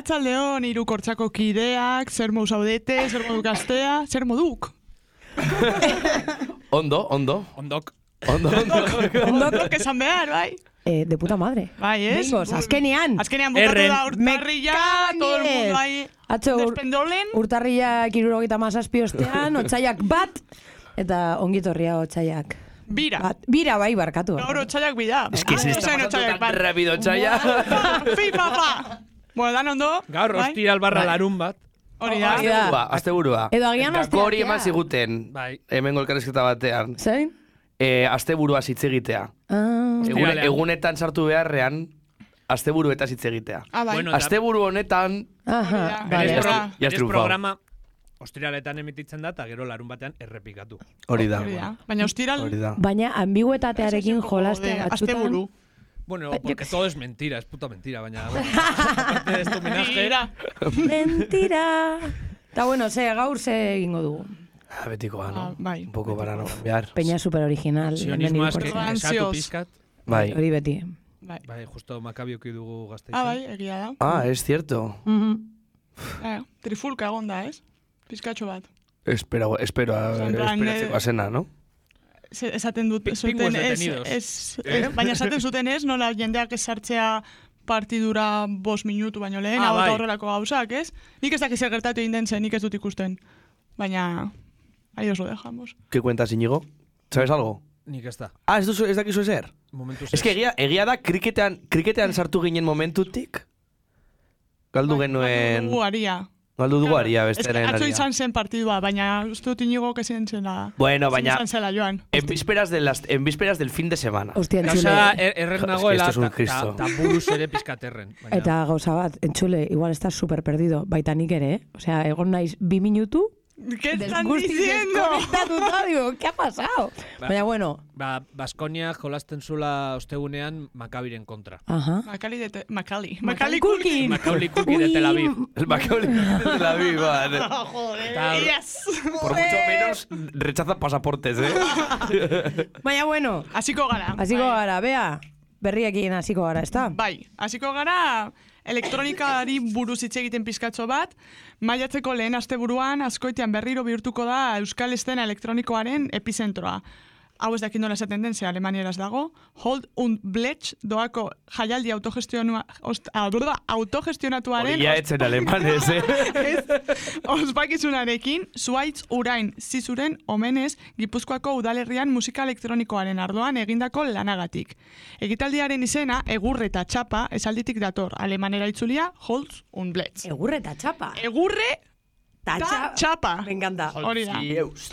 Arratsaldeon hiru kortsako kideak, zer modu zaudete, zer modu gaztea, zer moduk? Ondo, ondo. Ondok. Ondo, ondo. Ondok esan behar, bai? Eh, de puta madre. Bai, ez? Behingoz, azkenian. Azkenean bukatu Erren. da urtarrilla, todo el mundo ahí Atzo ur, despendolen. urtarriak irurogeita mazazpi ostean, otxaiak bat, eta ongitorria otxaiak. Bira. Bat, bira bai barkatu. Gaur otxaiak bida. Es que se está Osain pasando otxaiak tan rápido, Chaya. Pa, Fi, pa, pa. Bueno, dan ondo. Gaur, bai? hostia albarra Bai. larun bat. Hori da. Hori da. Ba, azte burua. Edo agian Gako hori eman ziguten. Bai. Hemen golkarezketa batean. Zein? E, azte burua hitz egitea. Ah, Egun, egunetan sartu beharrean, azte buru eta hitz egitea. Ah, bai. Bueno, Azte buru honetan, aha, vale. Berez, programa ostiraletan emititzen da, eta gero larun batean errepikatu. hori da. Hori da. Baina ostiral... Hori da. Baina ambiguetatearekin jolastea Azte batzutan. buru. Bueno, porque todo es mentira, es puta mentira, baina... Bueno. Bira. Mentira. Eta bueno, ze, gaur ze egingo dugu. Ah, betikoa, Ah, no? bai. Un poco para no cambiar. Peña super original. Sionismoa eske Ansioz. esatu pizkat. Bai. Hori beti. Bai. Bai, justo makabioki dugu gazteizen. Ah, bai, egia da. Ah, es cierto. Mhm. Eh, trifulka egon da, ez? Pizkatxo bat. Espero, espero, En plan, esperatzeko eh, azena, no? Se- Esaten dut, zuten ez, ez, ez, baina esaten zuten ez, nola jendeak ez sartzea partidura bos minutu baino lehen, Ah, hau bai. horrelako gauzak, ez? Nik ez dakiz zer gertatu egin den zen, nik ez dut ikusten. Baina, ahí os lo dejamos. ¿Qué cuentas, Íñigo? ¿Sabes algo? Nik ez da. Ah, ez, duzu, ez dakizu ezer? Momentu Ez que egia, egia da, kriketean, kriketean sartu ginen momentutik, galdu genuen, Gu aria. Galdu dugu aria que besteren atzo aria. izan zen partidua, baina uste dut inigo kezien zela. Bueno, baina, Izan zela joan. en vísperas, de las, en vísperas del fin de semana. Hostia, Gauza entzule. er, erren Es que nagoela, es un ta, ta, Cristo. ta buruz ere pizkaterren. Baina, Eta gauza bat, entzule, igual estás super perdido, baita nik ere, eh? Osea, egon naiz bi minutu, ¿Qué están diciendo? digo, ¿qué ha pasado? Ba- Baina, bueno, Ba, Baskonia jolasten zula ostegunean Makabiren kontra. aha. Macali de. Macaulay Macali Culkin. Macaulay Culkin de Tel Aviv. El Macaulay de la Viva. Joder, Eta- yes. Por mucho menos rechaza pasaportes, ¿eh? Baina, bueno, Hasiko gara. hasiko gara, bea, berriekin hasiko gara, ezta? Bai, hasiko gara elektronikari buruz hitz egiten pizkatxo bat, maiatzeko lehen asteburuan askoitean berriro bihurtuko da Euskal Estena elektronikoaren epizentroa. Hau ez dakit nola esaten den, ze alemanieraz dago. Hold und Blech doako jaialdi autogestionua, ost, ah, autogestionatuaren Hori etzen alemanes, ¿eh? Ospakizunarekin, zuaitz urain zizuren omenez Gipuzkoako udalerrian musika elektronikoaren ardoan egindako lanagatik. Egitaldiaren izena, egurre eta txapa, esalditik dator, alemanera itzulia, holtz und blitz. Egurre eta txapa. Egurre Ta eta txapa. Me encanta. Hori da. Dios.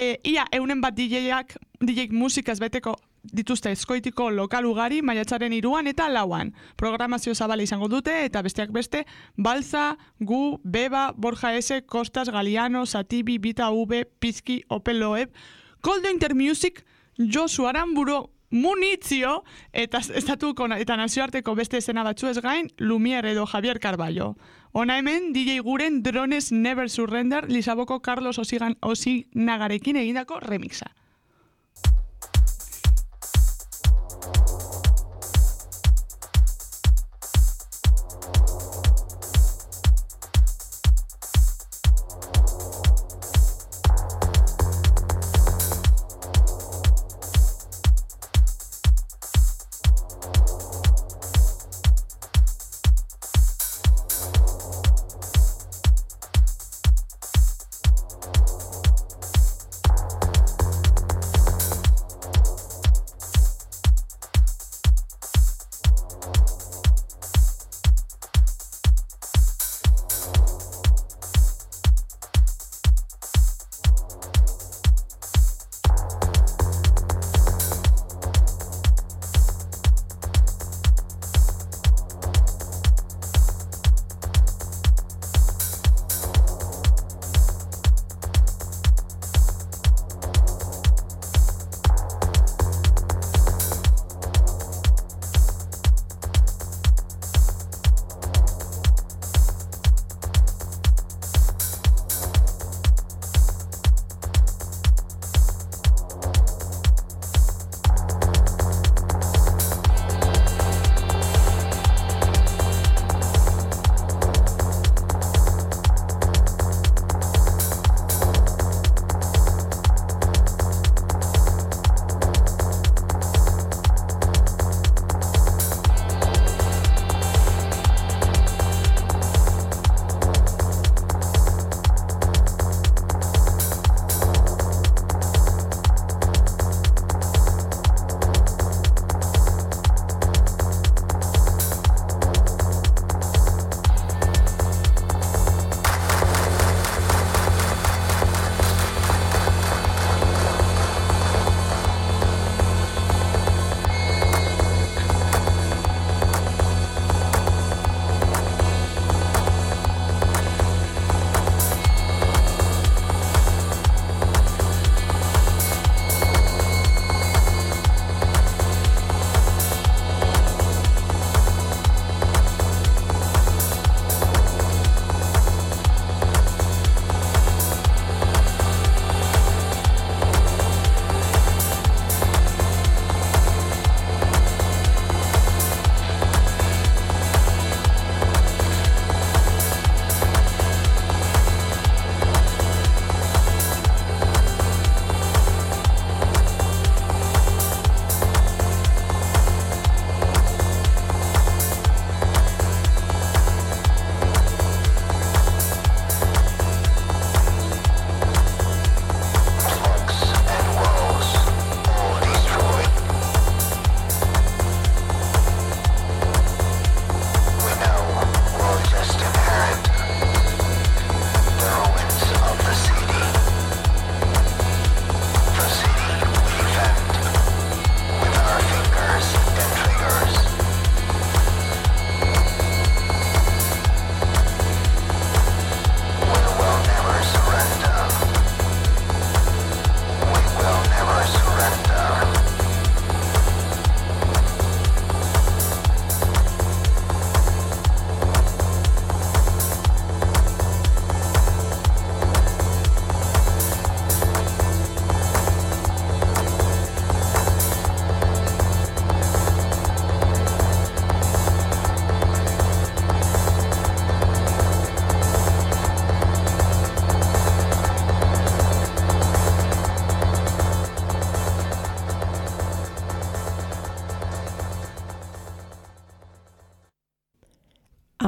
E, ia, eunen bat DJak, DJ musikaz beteko dituzte eskoitiko lokal ugari maiatzaren iruan eta lauan. Programazio zabala izango dute eta besteak beste Balza, Gu, Beba, Borja S, Kostas, Galiano, Satibi, Bita V, Pizki, Opel Loeb, Koldo Intermusic, Josu Aramburo, Munizio eta estatuko eta nazioarteko beste esena batzu ez gain Lumiere edo Javier Carballo. Ona hemen DJ guren Drones Never Surrender Lisaboko Carlos Osigan Osinagarekin egindako remixa.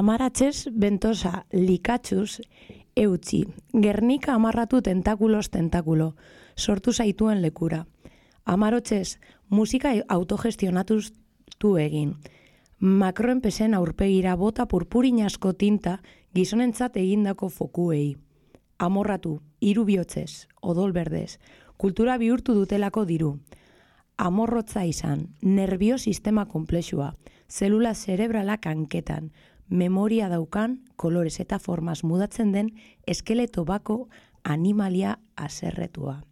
Amaratxez bentosa likatxuz eutzi. Gernika amarratu tentakulos tentakulo. Sortu zaituen lekura. Amarotxez musika autogestionatuz du egin. Makroenpesen aurpegira bota purpurin asko tinta gizonentzat egindako fokuei. Amorratu, hiru bihotzez, odol berdez, kultura bihurtu dutelako diru. Amorrotza izan, nervio sistema komplexua, zelula zerebrala kanketan, memoria daukan, kolores eta formas mudatzen den eskeleto bako animalia aserretua.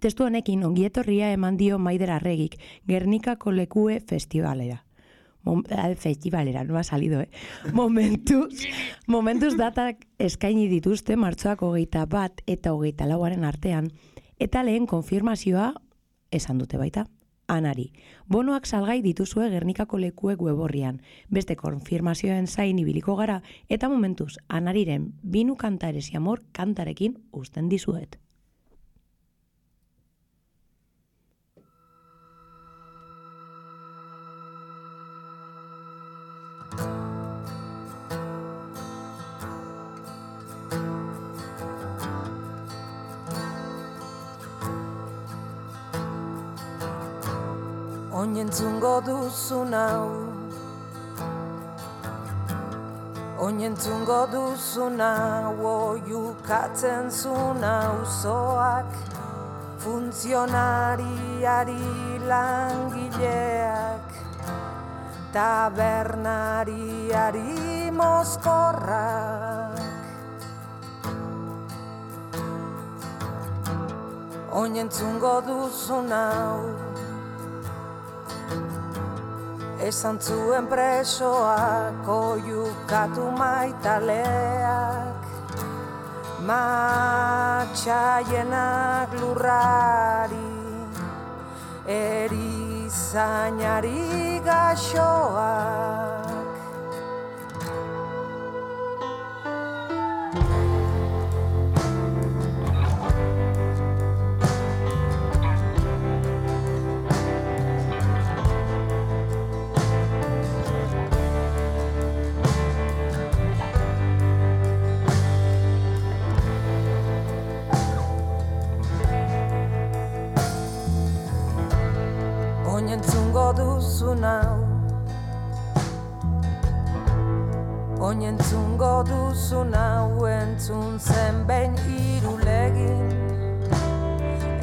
Testu honekin ongietorria eman dio Maider Arregik Gernikako lekue festivalera. Mom, eh, festivalera, no ha salido, eh? Momentuz, momentuz datak eskaini dituzte martxoak hogeita bat eta hogeita lauaren artean, eta lehen konfirmazioa esan dute baita. Anari, bonoak salgai dituzue Gernikako lekuek weborrian, beste konfirmazioen zain ibiliko gara, eta momentuz, anariren binu kantaresi amor kantarekin usten dizuet. Oinentzungo duzu nau Oinentzungo duzu nau Oiukatzen zu nauzoak Funtzionariari langileak Tabernariari mozkorrak Oinentzungo duzu nau Esan zuen presoak oiukatu maitaleak. Matxaienak lurrari Erizainari gaxoak duzu nau Oinentzungo duzu nau Entzun zen behin irulegin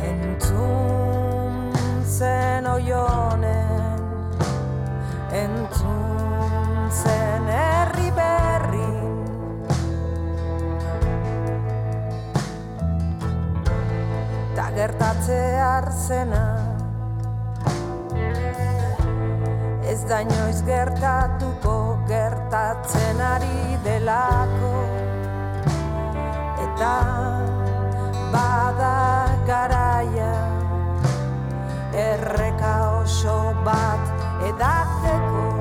Entzun zen oionen Entzun zen herri berrin. Ta gertatze arzena Ez da inoiz gertatuko gertatzen ari delako. Eta bada garaia Erreka oso bat edateko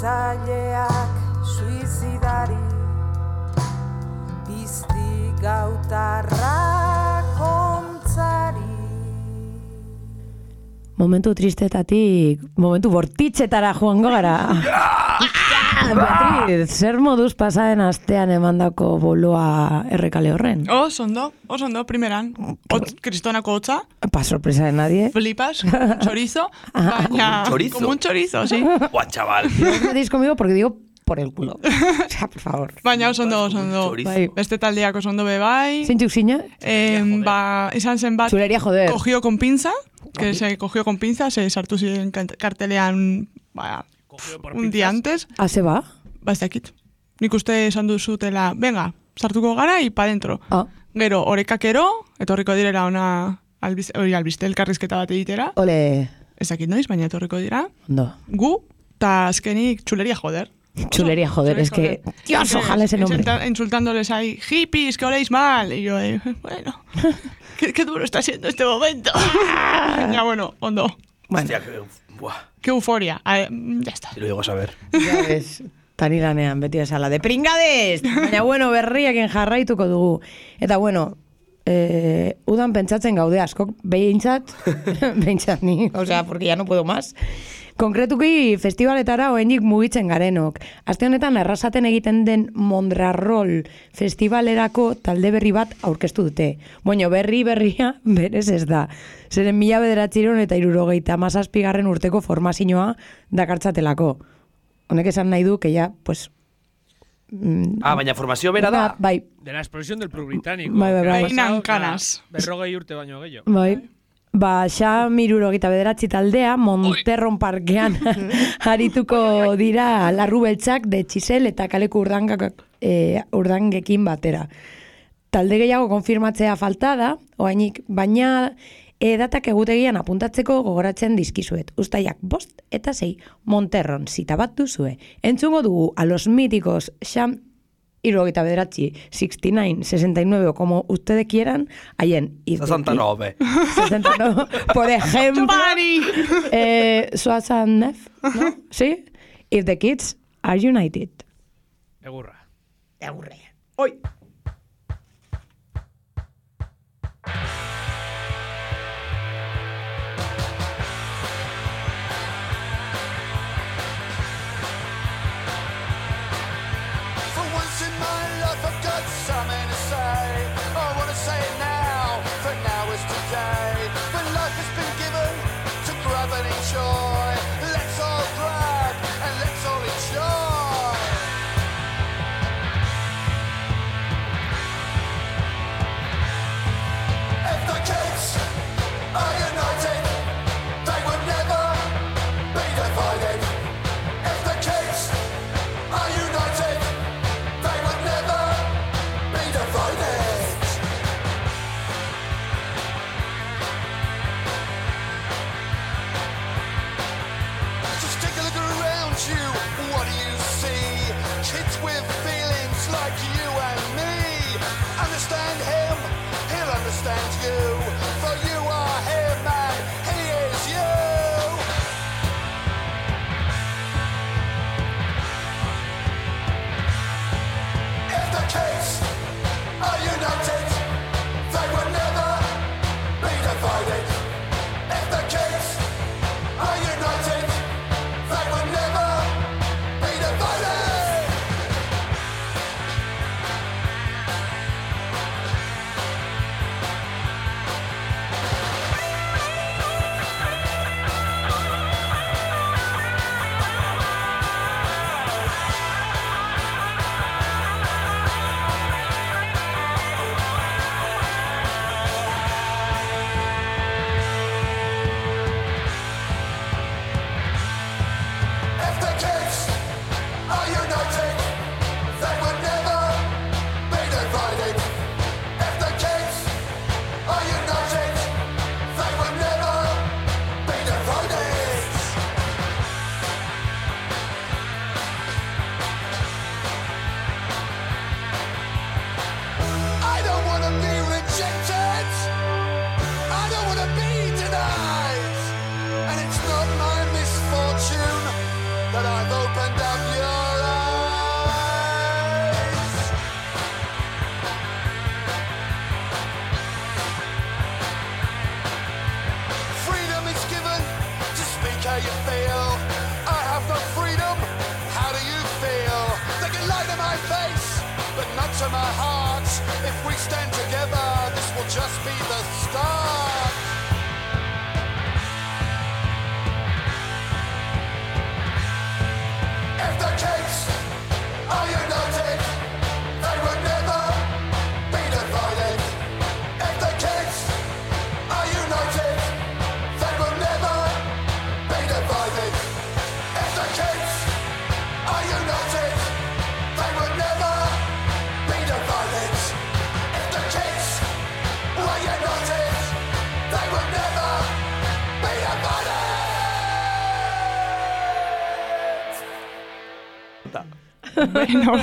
Suhiltzaileak suizidari Bizti gautarrak ontzari Momentu tristetatik, momentu bortitzetara joango gara. Beatriz, zer moduz pasaden astean emandako boloa errekale horren? Os, ondo, os ondo, primeran. Ot, kristonako hotza, Pa sorpresa de nadie. flipas, chorizo, Ah, baina... Como un chorizo. Como un chorizo, sí. Buah, chaval. No metéis conmigo porque digo por el culo. O sea, por favor. Baina oso ondo, oso ondo. Chorizo. Bai. Beste taldeak oso ondo be bai. Zeintzuk zina? Eh, ba, izan zen bat, Chulería, joder. cogió con pinza, que se cogió con pinza, se sartu ziren kartelean, ba, un día antes, Haze ba? ba, ez dakit. Nik uste esan duzutela, venga, sartuko gara, y pa dentro. Ah, Gero, orekakero, etorriko direla ona albiz, hori albiste elkarrizketa bat egitera, ole, ez dakit noiz, baina etorriko dira, ondo. gu, ta azkenik txuleria joder. Chulería, joder, es que... Dios, ojalá ese nombre. Insultándoles ahí, hippies, que oléis mal. Y yo, eh, bueno, qué, qué duro está siendo este momento. ya bueno, hondo. Bueno, Hostia, que, buah, Qué euforia. A ver, mm, ya está. si lo llego a saber. ya ves, tani lanean, beti esala, de pringades! Baina, bueno, berriaken jarraituko dugu. Eta, bueno, eh, udan pentsatzen gaude askok, behintzat, behintzat ni, o sea, porque ya no puedo más. Konkretuki festivaletara oendik mugitzen garenok. Aste honetan errasaten egiten den Mondrarrol festivalerako talde berri bat aurkeztu dute. Bueno, berri berria berez ez da. Zeren mila bederatziron eta irurogeita mazazpigarren urteko formazioa dakartzatelako. Honek esan nahi du, que ya, pues... mm, Ah, baina formazio bera da. Bai, De la explosión del Pro Británico. Bai, bai, bai. Berrogei urte baino gehiago. Bai. Ba, xa mirurogeita bederatzi taldea, Monterron parkean harituko dira larru beltzak de txisel eta kaleko urdangak, e, urdangekin batera. Talde gehiago konfirmatzea falta da, oainik, baina e, datak egutegian apuntatzeko gogoratzen dizkizuet. Ustaiak bost eta sei Monterron zita bat duzue. Entzungo dugu a los míticos Xam Irurogeita bederatzi, 69, 69 o como ustedes quieran, haien If the 69. 69, por ejemplo, eh, Nef, ¿no? ¿Sí? If the kids are united. Egurra. Agurre. Hoy.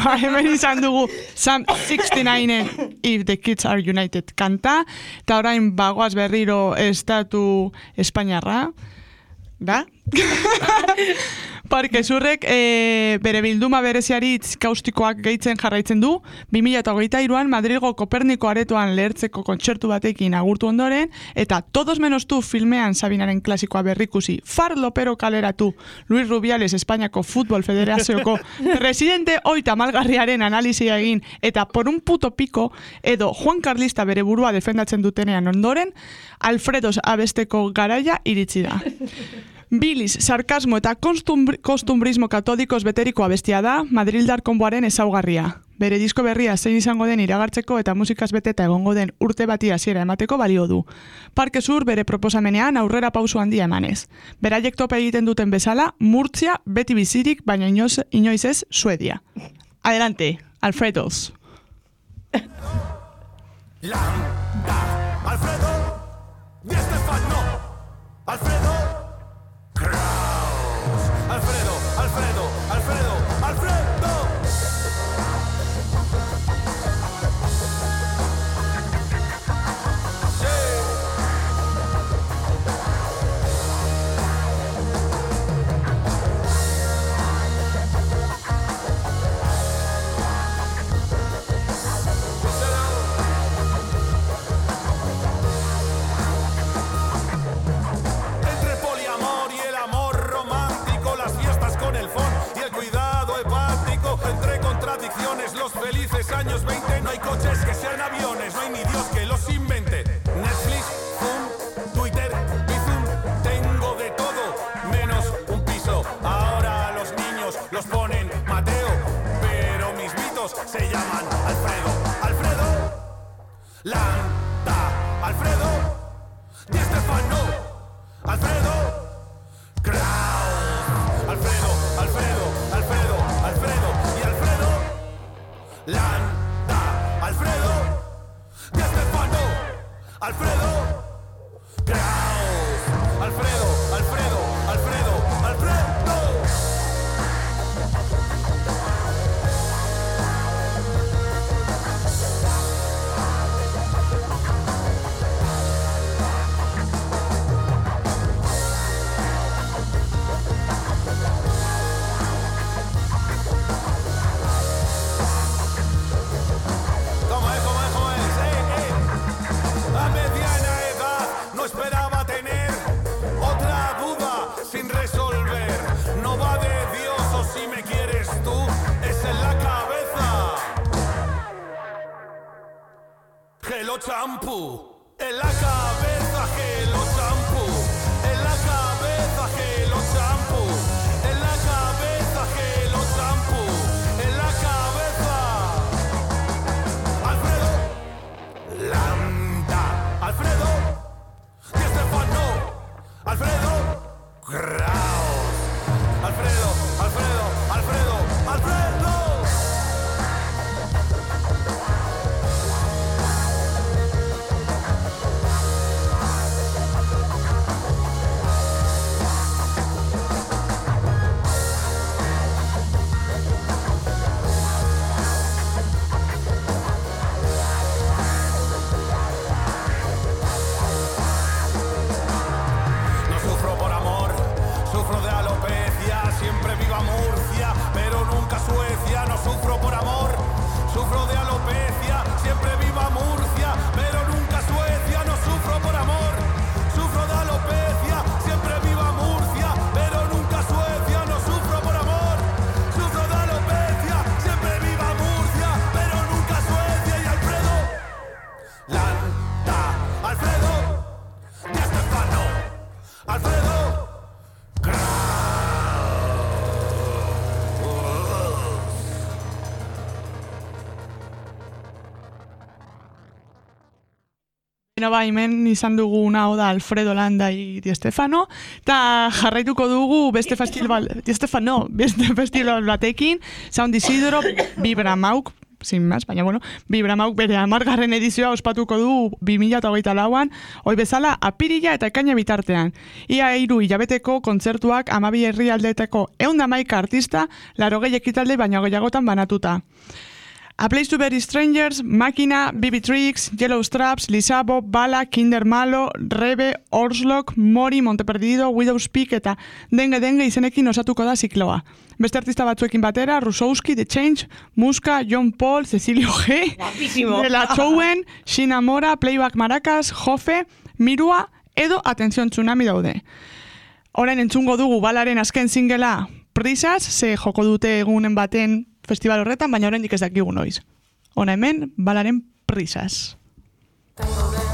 Ba, hemen izan dugu Sam 69-en If the Kids Are United kanta, eta orain bagoaz berriro estatu Espainiarra, da? Parke zurrek e, bere bilduma bereziari hitz kaustikoak gehitzen jarraitzen du, 2008an Madrilgo Koperniko aretoan lehertzeko kontzertu batekin agurtu ondoren, eta Todos menos tu filmean Sabinaren klasikoa berrikusi, Far Lopero kaleratu, Luis Rubiales Espainiako Futbol Federazioko presidente oita malgarriaren analizia egin, eta por un puto piko, edo Juan Carlista bere burua defendatzen dutenean ondoren, Alfredos abesteko garaia iritsi da. Bilis, sarkasmo eta kostumbr kostumbrismo katodikoz beteriko abestia da Madrildar konboaren ezaugarria. Bere disko berria zein izango den iragartzeko eta musikaz beteta egongo den urte bati hasiera emateko balio du. Parke Sur bere proposamenean aurrera pausu handia emanez. Beraiek tope egiten duten bezala, Murtzia beti bizirik, baina inoiz, inoiz ez Suedia. Adelante, Alfredos. Lambda, Alfredo, Alfredo, felices años 20. No hay coches que sean aviones, no hay ni Dios que los invente. Netflix, Zoom, Twitter, Bizum. Tengo de todo, menos un piso. Ahora los niños los ponen Mateo, pero mis mitos se llaman Alfredo. Alfredo, Landa, Alfredo. Di Stefano, out. Ba, hemen izan dugu hau da Alfredo Landa y Di Stefano, eta jarraituko dugu beste festival, Di Stefano, beste festival batekin, Sound Isidro, Vibramauk, sin más, baina bueno, Vibramauk bere amargarren edizioa ospatuko du 2008 lauan, hoi bezala apirila eta ekaina bitartean. Ia hiru hilabeteko kontzertuak amabi herrialdeteko eunda maika artista, laro gehi ekitalde baina gehiagotan banatuta. A Place to Bury Strangers, Máquina, BB Tricks, Yellow Straps, Lisabo, Bala, Kinder Malo, Rebe, Orslock, Mori, Monteperdido, Widow's Peak eta Denge Denge izenekin osatuko da zikloa. Beste artista batzuekin batera, Rusowski, The Change, Muska, John Paul, Cecilio G, Guapísimo. De La Chowen, Shina Mora, Playback Maracas, Jofe, Mirua, edo Atención Tsunami daude. Orain entzungo dugu balaren azken singela Prisas, ze joko dute egunen baten festival horretan, baina oraindik ez dakigu noiz. Ona hemen, balaren Prisas. Tengo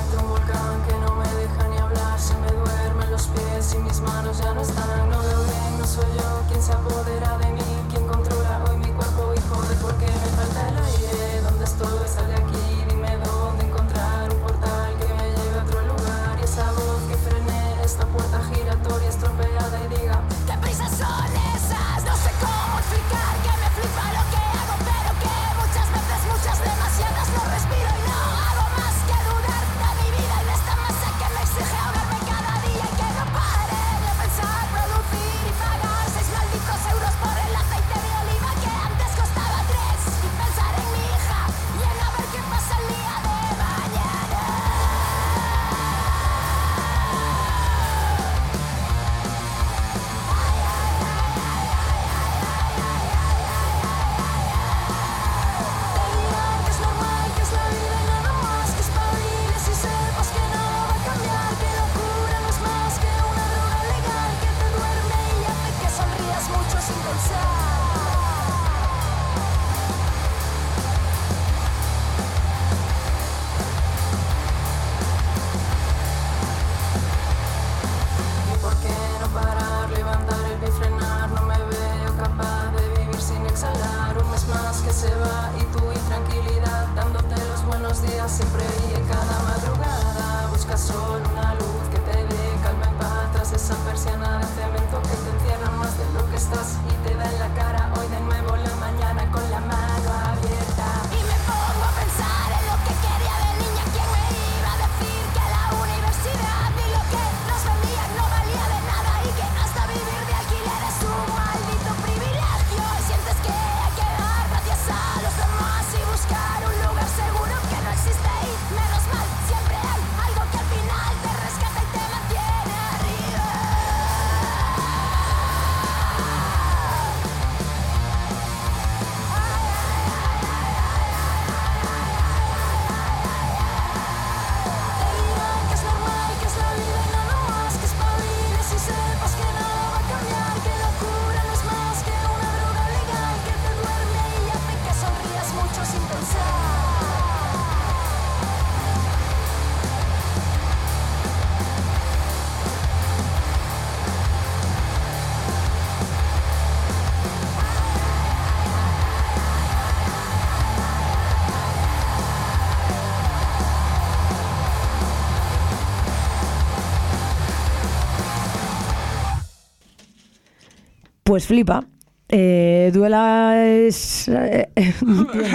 Pues flipa. Eh, duela es... eh,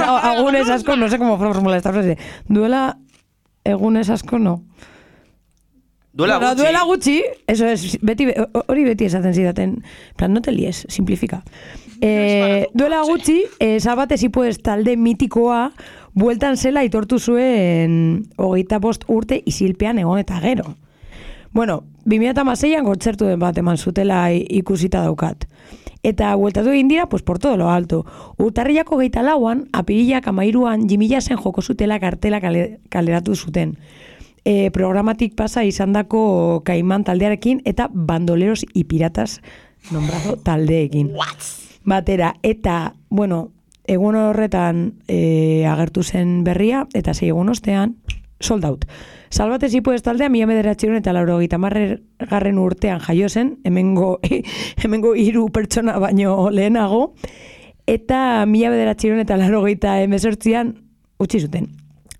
agunes asko, no sé cómo formular esta frase. Duela egunes asko, no. Duela gutxi. duela gutxi, eso es, beti, hori beti esaten zidaten. En plan, no te lies, simplifica. Eh, duela gutxi, eh, sabate si puedes talde mitikoa, bueltan zela itortu zuen hogeita bost urte isilpean egon eta gero. Bueno, 2006an kontzertu den bat eman zutela ikusita daukat. Eta bueltatu egin dira, pues por todo lo alto. Urtarriako geita lauan, apirilak amairuan, jimilasen joko zutela kartela kale, kaleratu zuten. E, programatik pasa izandako kaiman taldearekin eta bandoleros y piratas nombrado taldeekin. Batera, eta, bueno, egun horretan e, agertu zen berria, eta sei egun ostean, sold out. Salbatez taldea, mila bederatxeron eta lauro garren urtean jaio zen, hemengo, hemengo hiru pertsona baino lehenago, eta mila bederatxeron eta lauro emezortzian utzi zuten.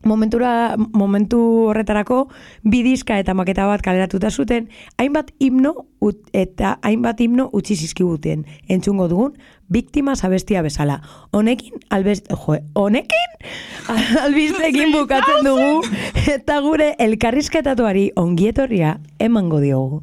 Momentura, momentu horretarako bi diska eta maketa bat kaleratuta zuten, hainbat himno ut, eta hainbat himno utzi zizkibuten entzungo dugun, biktima zabestia bezala. Honekin, albest, jo, honekin, albistekin bukatzen dugu, eta gure elkarrizketatuari ongietorria emango diogu.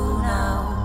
Não.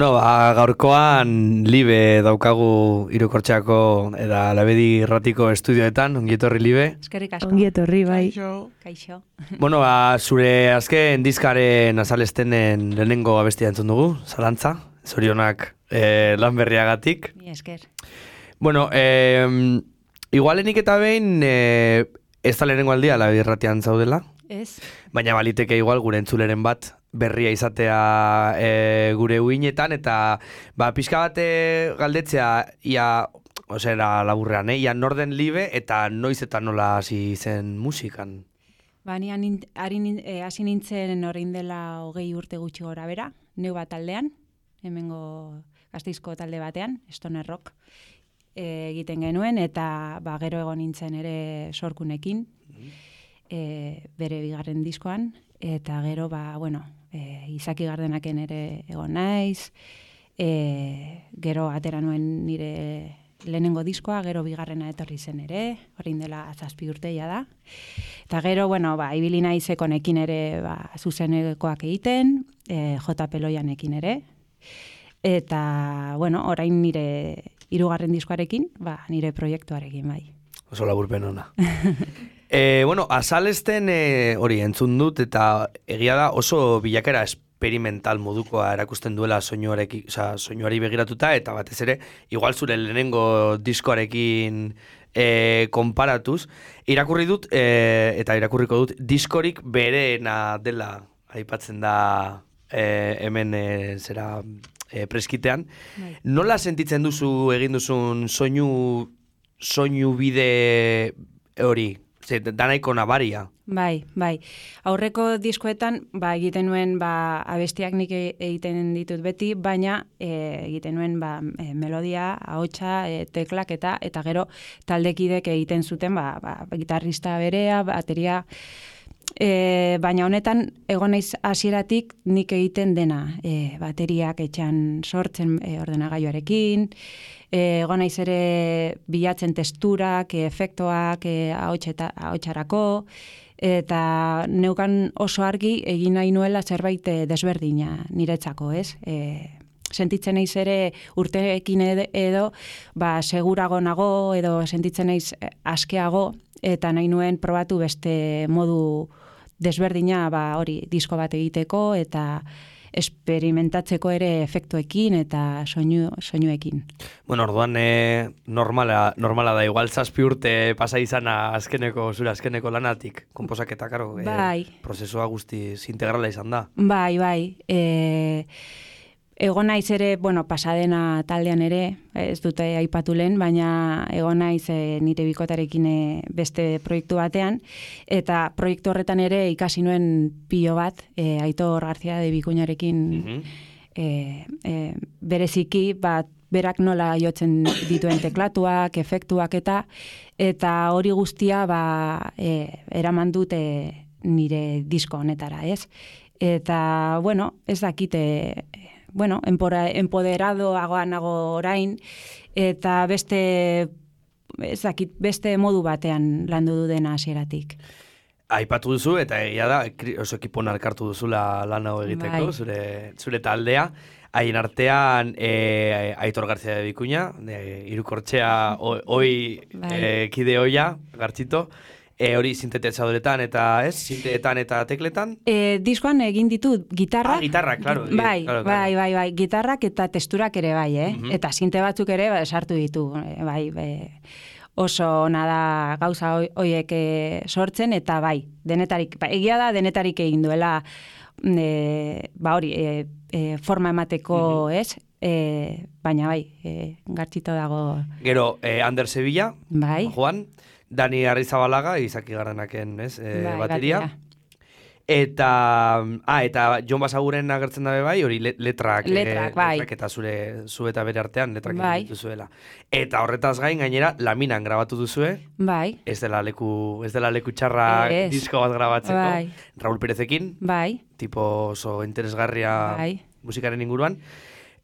Bueno, ba, gaurkoan libe daukagu irukortxeako eta labedi irratiko estudioetan, ongietorri libe. Eskerrik asko. Ongi etorri, bai. Kaixo. Kaixo. Bueno, ba, zure azken diskaren azalestenen lehenengo abestia entzun dugu, zalantza, zorionak eh, lan berriagatik. Mi esker. Bueno, eh, igualenik eta behin eh, ez da lehenengo aldia labedi irratian zaudela, Ez? baina baliteke igual gure entzuleren bat berria izatea e, gure uinetan eta ba, pixka bat e, galdetzea ia osera laburrean, eh? ia norden libe eta noiz eta nola hasi zen musikan. Ba, ni eh, hasi nintzen orain dela hogei urte gutxi gora bera, neu bat taldean, hemengo gazteizko talde batean, Stoner Rock, eh, egiten genuen, eta ba, gero egon nintzen ere sorkunekin, e, bere bigarren diskoan, eta gero, ba, bueno, e, izaki gardenaken ere egon naiz, e, gero atera nuen nire lehenengo diskoa, gero bigarrena etorri zen ere, orain dela zazpi urteia da. Eta gero, bueno, ba, ibili naiz ekonekin ere ba, zuzenekoak egiten, e, J. Peloianekin ere, eta, bueno, orain nire hirugarren diskoarekin, ba, nire proiektuarekin bai. Oso laburpen ona. e, bueno, azalesten e, hori entzun dut eta egia da oso bilakera experimental modukoa erakusten duela soinuareki, osea, soinuari begiratuta eta batez ere igual zure lehenengo diskoarekin e, konparatuz irakurri dut e, eta irakurriko dut diskorik bereena dela aipatzen da e, hemen e, zera e, preskitean. Bai. Nola sentitzen duzu egin duzun soinu soinu bide hori? Ze, danaiko nabaria. Bai, bai. Aurreko diskoetan, ba, egiten nuen, ba, abestiak nik e- egiten ditut beti, baina e, egiten nuen, ba, e, melodia, ahotsa, e, teklak eta eta gero taldekidek egiten zuten, ba, ba, gitarrista berea, bateria, E, baina honetan, egon naiz hasieratik nik egiten dena, e, bateriak etxan sortzen e, ordenagailuarekin, egon naiz ere bilatzen testurak, e, efektoak, e, ahotxeta- ahotsarako, eta neukan oso argi egin nahi nuela zerbait desberdina niretzako, ez? E, sentitzen naiz ere urteekin ed- edo, ba, segurago nago, edo sentitzen naiz eh, askeago, eta nahi nuen probatu beste modu desberdina, ba, hori, disko bat egiteko, eta esperimentatzeko ere efektuekin eta soinu, soinuekin. Bueno, orduan e, normala, normala da, igual zazpi urte pasa izana azkeneko, zure azkeneko lanatik, komposaketa, karo, e, Bai. prozesua guztiz integrala izan da. Bai, bai. E, egon naiz ere, bueno, pasadena taldean ere, ez dute aipatu lehen, baina egon naiz e, nire bikotarekin e, beste proiektu batean, eta proiektu horretan ere ikasi nuen pilo bat, e, Aitor Garzia de Bikuñarekin Mhm. e, e, bereziki, bat, berak nola jotzen dituen teklatuak, efektuak eta eta hori guztia ba, e, eraman dute nire disko honetara, ez? Eta, bueno, ez dakite, bueno, empora, empoderadoagoa nago orain, eta beste, ez beste modu batean landu du dena hasieratik. Aipatu duzu, eta egia da, oso ekipon alkartu duzula lan hau egiteko, Bai. zure, zure taldea. Haien artean, e, Aitor Garzia de Bikuña, e, irukortxea, o- oi Bai. e, kide oia, gartxito, e, hori sintetizadores eta ez, sinteetan eta tekletan. E, diskoan egin ditut gitarrak. Ah, gitarrak, claro, Gi- Bai, claro, bai, bai, bai, gitarrak eta testurak ere bai, eh? Mhm. Eta sinte batzuk ere ba, sartu ditu, eh, bai, bai, oso ona da gauza hoi- hoiek eh, sortzen eta bai, denetarik, ba, egia da denetarik egin duela e, ba hori, e, e, forma emateko, Mhm. ez? E, baina bai, e, gartxito dago, Gero, e, Ander Sevilla, bai, Juan, Dani Arrizabalaga, Izaki Gardenaken, ez, e, bai, bateria. Eta, ah, eta Jon Basaguren agertzen dabe bai, hori le- letrak, eh, Letrak, bai. letrak eta zure zu eta bere artean letrak Bai. dituzuela. Eta horretaz gain gainera laminan grabatu duzue, Bai, ez dela leku, ez dela leku txarra Ez. disko bat grabatzeko. Bai. Raúl Perezekin, bai, tipo oso interesgarria bai. musikaren inguruan.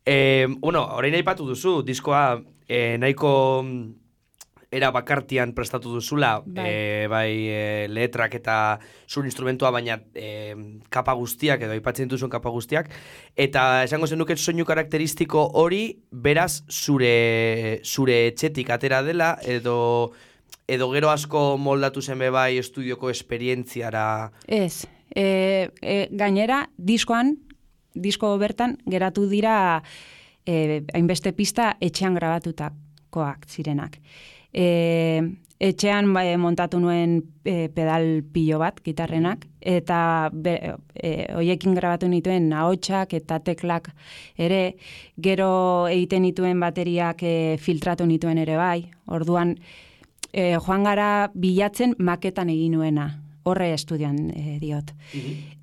E, bueno, orain aipatu duzu, diskoa e, nahiko era bakartian prestatu duzula, Bai. bai, bai e, letrak eta zure instrumentua, baina e, kapa guztiak, edo aipatzen dituzun kapa guztiak, eta esango zenuket soinu karakteristiko hori, beraz, zure, zure etxetik atera dela, edo edo gero asko moldatu zen bai estudioko esperientziara Ez, e, e, gainera, diskoan, disko bertan, geratu dira e, hainbeste pista etxean grabatutakoak zirenak. E, etxean bai, montatu nuen e, pedal pilo bat, gitarrenak, eta be, e, hoiekin grabatu nituen ahotsak eta teklak ere, gero egiten nituen bateriak e, filtratu nituen ere bai, orduan, e, joan gara bilatzen maketan egin nuena, horre estudian e, diot.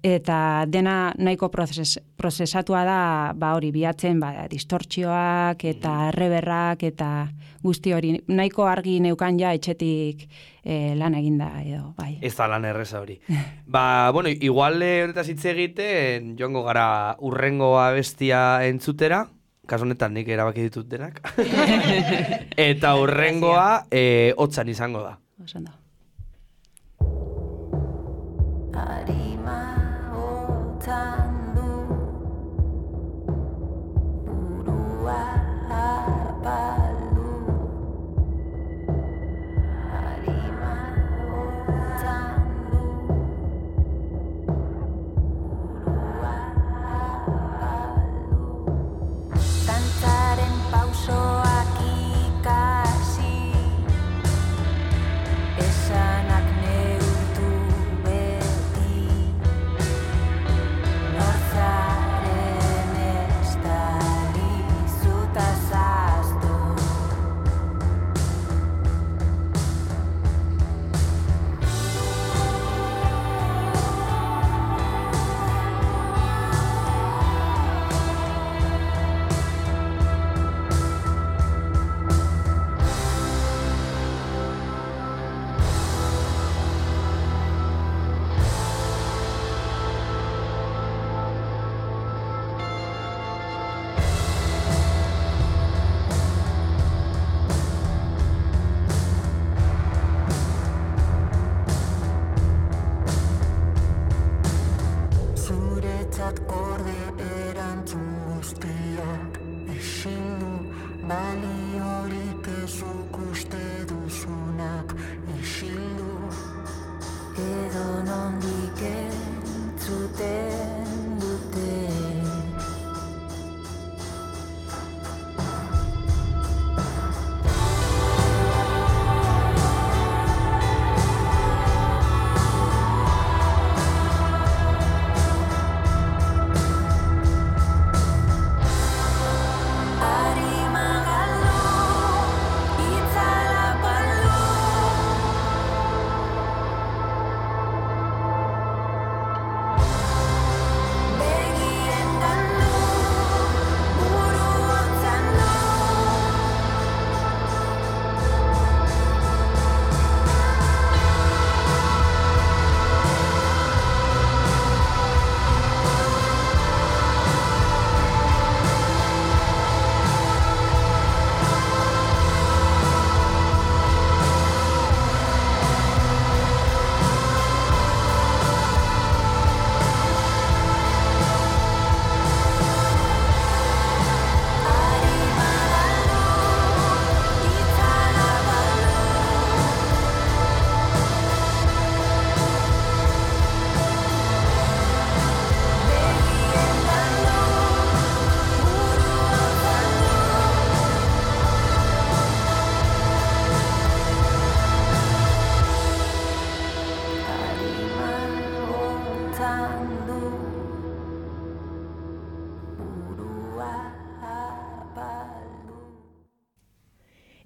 Eta dena nahiko prozes, prozesatua da, ba hori, bilatzen, ba, distortzioak eta reberrak eta guzti hori, nahiko argi neukan ja etxetik e, lan eginda edo, bai. ez da lan erreza hori. ba, bueno, igual eh, horretaz hitz egiten joango gara urrengo abestia entzutera, kasu honetan nik erabaki ditut denak. eta urrengoa eh, hotzan izango da. Oso ondo.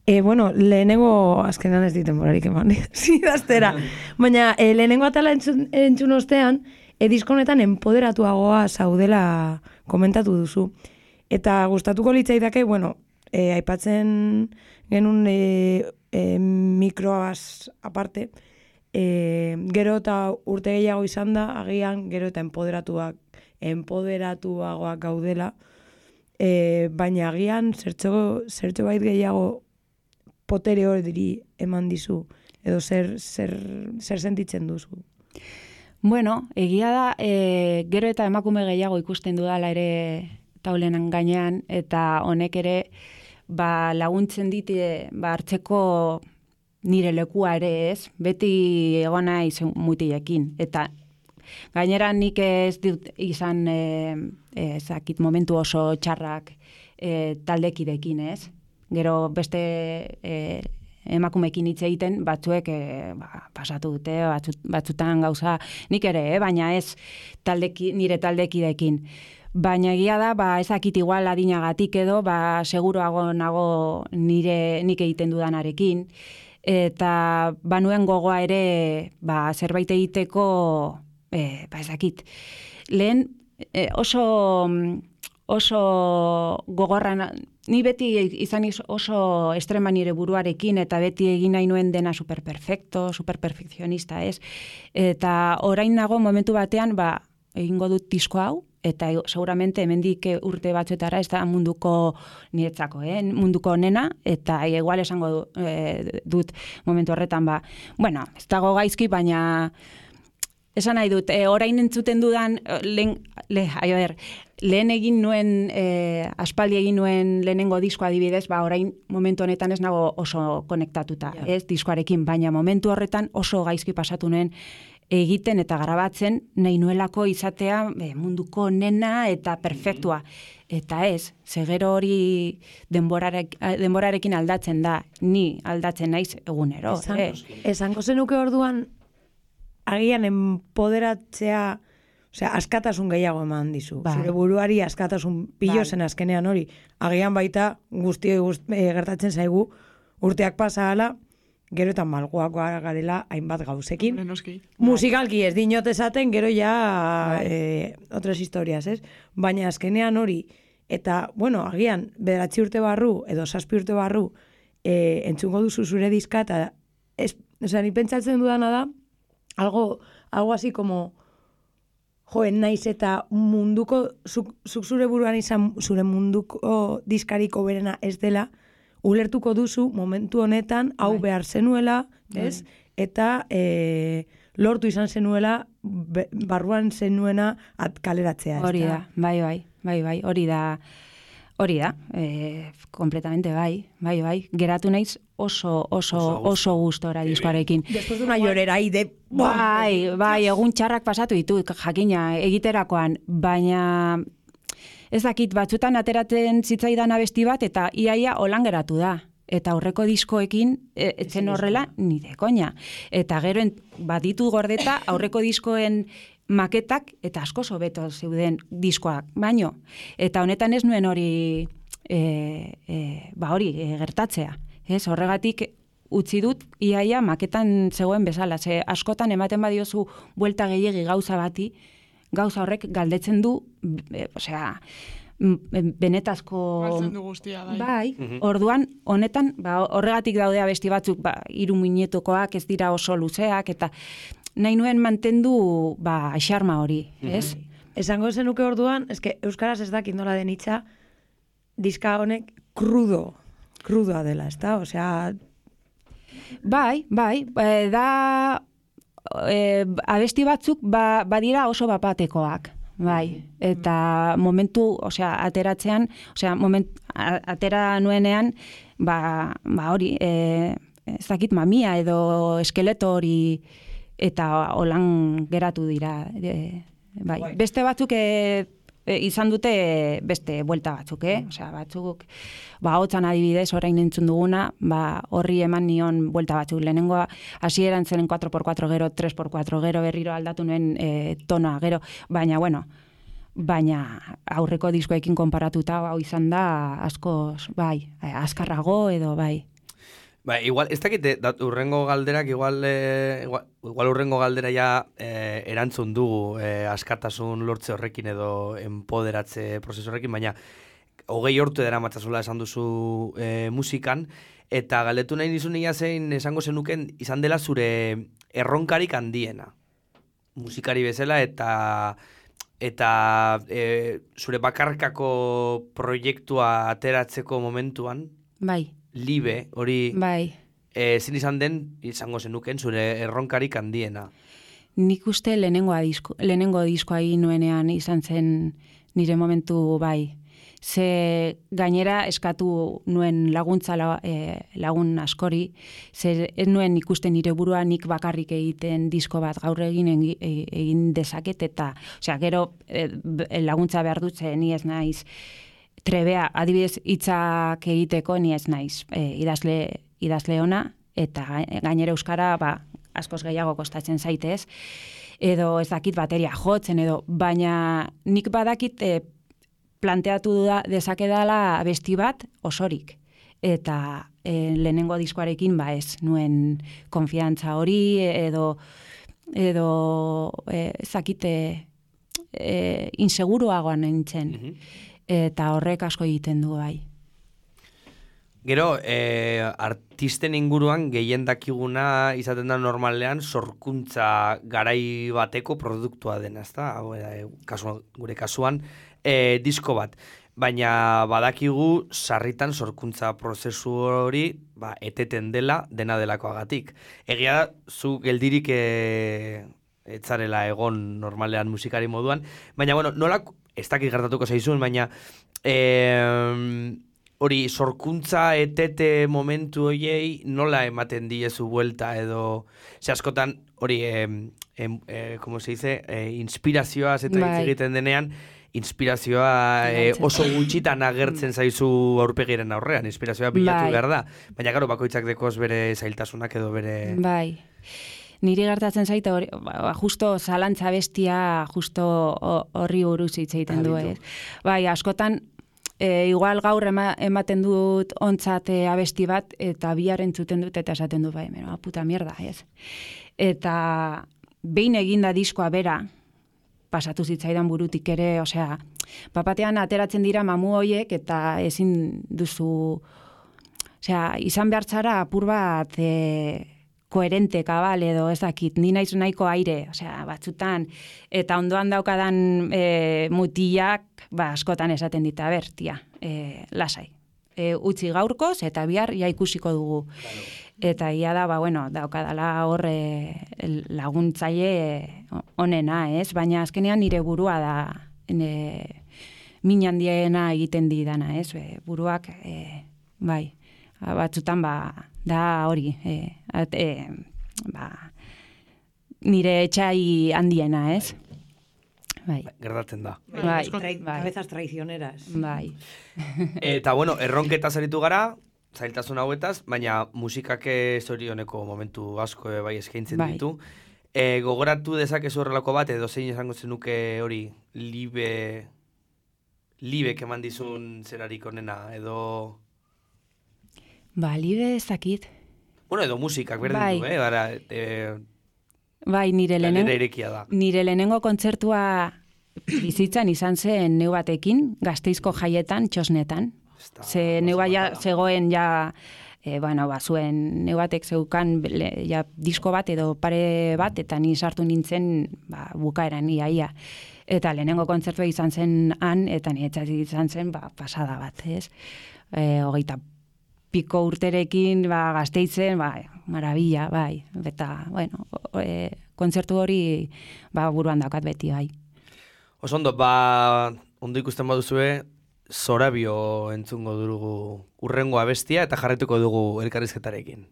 E, bueno, lehenengo, azkenean ez diten morarik eman, zidaztera. Baina, e, lehenengo atala entzun, entzun ostean, e, disko honetan empoderatuagoa zaudela komentatu duzu. Eta gustatuko litzaidake, bueno, e, aipatzen genuen e, e, mikroaz aparte, e, gero eta urte gehiago izan da, agian gero eta empoderatuak, empoderatuagoak gaudela, e, baina agian zertxo, zertxo bait gehiago potere hori eman dizu? Edo zer, zer, zer sentitzen duzu? Bueno, egia da, e, gero eta emakume gehiago ikusten dudala ere taulenan gainean, eta honek ere ba, laguntzen dit e, ba, hartzeko nire lekua ere ez, beti egona izan mutilekin. Eta gainera nik ez dut izan e, e, zakit momentu oso txarrak e, taldekidekin ez. Gero beste e, emakumekin hitz egiten batzuek e, ba, pasatu dute batzut, batzutan gauza nik ere eh, baina ez taldeki, nire taldekidekin baina egia da ba ezakit igual adinagatik edo ba seguruago nago nire nik egiten dudanarekin. Eta banuen gogoa ere ba zerbait egiteko e, ba ezakit lehen e, oso oso gogorra ni beti izan iz- oso estrema nire buruarekin eta beti egin nahi nuen dena superperfecto, superperfekzionista, ez? Eta orain nago momentu batean, ba, egingo dut disko hau, eta e- seguramente hemendik urte batzuetara ez da munduko niretzako, eh? munduko onena, eta igual esango du, eh, dut momentu horretan, ba, bueno, ez dago gaizki, baina Esan nahi dut, e, orain entzuten dudan, eh, lehen, le, a ber, lehen egin nuen, e, aspaldi egin nuen lehenengo disko adibidez, ba, orain momentu honetan ez nago oso konektatuta, ez, diskoarekin, baina momentu horretan oso gaizki pasatu nuen egiten eta grabatzen nahi nuelako izatea e, munduko nena eta perfektua. Eta ez, zegero hori denborarek, denborarekin aldatzen da, ni aldatzen naiz egunero. Esan, eh? esango zenuke orduan, agian empoderatzea, osea, askatasun gehiago eman dizu. Bai. Zure buruari askatasun pilo Bai. zen azkenean hori. Agian baita guztioi guzt, e, gertatzen zaigu urteak pasa hala, gero eta malgoak garela hainbat gauzekin. Hombre, noski. Musikalki ez dinot esaten, gero ja eh, otras historias, ez? Baina azkenean hori, eta, bueno, agian, bederatzi urte barru, edo zazpi urte barru, eh, entzungo duzu zure diska, eta, ez, osea, ni pentsatzen dudana da, algo, algo así como, joen naiz eta munduko, zuk, zuk zure buruan izan zure munduko diskariko berena ez dela, ulertuko duzu momentu honetan hau Bai. behar zenuela, ez? Eta e, lortu izan zenuela be- barruan zenuena at kaleratzea. Hori da, bai, bai, bai, bai, hori da, hori da, e, kompletamente bai, bai, bai, geratu naiz oso, oso, Oso gustora diskoarekin. Después de una llorera ahí de... Bai, bai, egun txarrak pasatu ditut, jakina, egiterakoan, baina ez dakit, batzutan ateratzen zitzaidan abesti bat, eta iaia holan geratu da. Eta aurreko diskoekin, e, etzen horrela, ni de koña. Eta gero, en, baditu gordeta, aurreko diskoen maketak, eta asko hobeto zeuden diskoak, baino. Eta honetan ez nuen hori, e, e, ba hori, e, gertatzea. Ez, horregatik utzi dut iaia maketan zegoen bezala. Ze askotan ematen badiozu buelta gehiegi gauza bati, gauza horrek galdetzen du, e, osea, m- benetazko... Galtzen du guztia, bai. Bai, orduan, honetan, ba, horregatik daude abesti batzuk, ba, iru minutukoak ez dira oso luzeak, eta nahi nuen mantendu, ba, xarma hori, ez? Esango zenuke orduan, eske Euskaraz ez dakit nola den hitza, diska honek krudo, krudoa dela, ezta? Osea, Bai, bai, e, da e, abesti batzuk ba, badira oso bapatekoak. Bai, eta momentu, osea, ateratzean, osea, moment, atera nuenean, ba, ba hori, e, ez dakit mamia edo eskeleto hori, eta holan geratu dira. E, bai. Beste batzuk e, e, izan dute beste buelta batzuk, eh? Osea, batzuk, ba, hotzan adibidez, orain entzun duguna, ba, horri eman nion buelta batzuk. Lehenengoa, hasieran zen 4x4 gero, 3x4 gero, berriro aldatu nuen e, tonoa gero, baina, bueno, baina aurreko diskoekin konparatuta hau izan da askoz, bai, eh, azkarrago edo bai. Ba, igual, ez dakit, eh, dat, urrengo galderak, igual, eh, igual, igual urrengo galdera ja eh, erantzun dugu eh, askatasun lortze horrekin edo empoderatze prozesu horrekin, baina hogei hortu dara matzazula esan duzu eh, musikan, eta galdetu nahi nizun nia zein esango zenuken izan dela zure erronkarik handiena. Musikari bezala eta eta e, zure bakarkako proiektua ateratzeko momentuan, Bai, libe, hori bai. e, zin izan den, izango zenuken, zure erronkarik handiena. Nik uste lehenengo, disko, lehenengo diskoa egin nuenean izan zen nire momentu bai. Ze gainera eskatu nuen laguntza la, e, lagun askori, ze ez nuen ikusten nire burua nik bakarrik egiten disko bat gaur egin egi- e- egin dezaket eta, osea, gero e, laguntza behar dut ze ni ez naiz trebea, adibidez hitzak egiteko ni ez naiz e, idazle, idazle ona, eta ga- gainera euskara ba, askoz gehiago kostatzen zaitez, edo ez dakit bateria jotzen, edo baina nik badakit e, planteatu da, dezakedala besti bat osorik. Eta e, lehenengo diskoarekin ba ez nuen konfiantza hori edo edo e, ez dakit e, e, inseguruagoan nintzen. Mhm. Eta horrek asko egiten du bai. Gero, e, artisten inguruan gehien dakiguna izaten da normalean sorkuntza garai bateko produktua dena, ezta? Hau da, e, kasu, gure kasuan, e, disko bat. Baina badakigu sarritan sorkuntza prozesu hori ba, eteten dela dena delakoagatik. Egia da, zu geldirik e, etzarela egon normalean musikari moduan, baina bueno, nola, ez dakit gertatuko zaizun, baina e, hori sorkuntza etete momentu hoiei nola ematen diezu buelta edo ze askotan hori em, eh, como se dice eh, inspirazioaz eta Bai. egiten denean inspirazioa Galtzen. oso gutxitan agertzen zaizu aurpegiren aurrean, inspirazioa bilatu Bai. behar da. Baina gero bakoitzak dekoz bere zailtasunak edo bere... Bai. Niri gertatzen zaite hori, ba, justo zalantza bestia, justo ho- horri buruz hitz egiten du, ez? Bai, askotan, e, igual gaur ema, ematen dut ontzat e, abesti bat, eta bihar entzuten dut, eta esaten du, bai, mero, puta mierda, ez? Eta behin eginda diskoa bera, pasatu zitzaidan burutik ere, osea, papatean ateratzen dira mamu hoiek, eta ezin duzu, osea, izan behar zara apur bat e, koherente kabal edo ez dakit, ni naiz nahiko aire, osea, batzutan, eta ondoan daukadan e, mutilak, ba, askotan esaten dit, a ber, tia, e, lasai. E, utzi gaurkoz eta bihar ja ikusiko dugu. Eta ia da, ba, bueno, daukadala hor e, laguntzaile e, onena, ez? Baina azkenean nire burua da ne, min handiena egiten didana, ez? E, buruak, e, bai, batzutan ba, da hori, e, at, e, ba, nire etxai handiena, ez? Bai, Gertatzen da. bai, Trai- bai, Cabezas traicioneras. bai. Eta bueno, erronketa zaritu gara, zailtasun hauetaz, baina musikak zorioneko momentu asko eh, bai eskaintzen Bai. ditu. E, gogoratu dezakezu horrelako bat, edo zein esango zenuke hori, libe, libe keman dizun zerarik onena, edo... Ba, libe ez dakit. Bueno, edo musikak berdin Bai. du, eh? Bara, e, Bai, nire irekia da. nire lehenengo kontzertua bizitzan izan zen neu batekin, gazteizko jaietan, txosnetan. Ez da- Ze neu ja zegoen ja, e, bueno, ba, zuen neu batek zeukan le- ja, disko bat edo pare bat, eta ni sartu nintzen ba, bukaeran iaia. Eta lehenengo kontzertua izan zen han, eta ni izan zen ba, pasada bat, ez? E, hogeita piko urterekin ba, gazteitzen, ba, marabila, bai. Eta, bueno, e, kontzertu hori ba, buruan daukat beti, bai. Oso ondo, ba, ondo ikusten baduzue, zorabio entzungo dugu urrengo abestia eta jarretuko dugu elkarrizketarekin.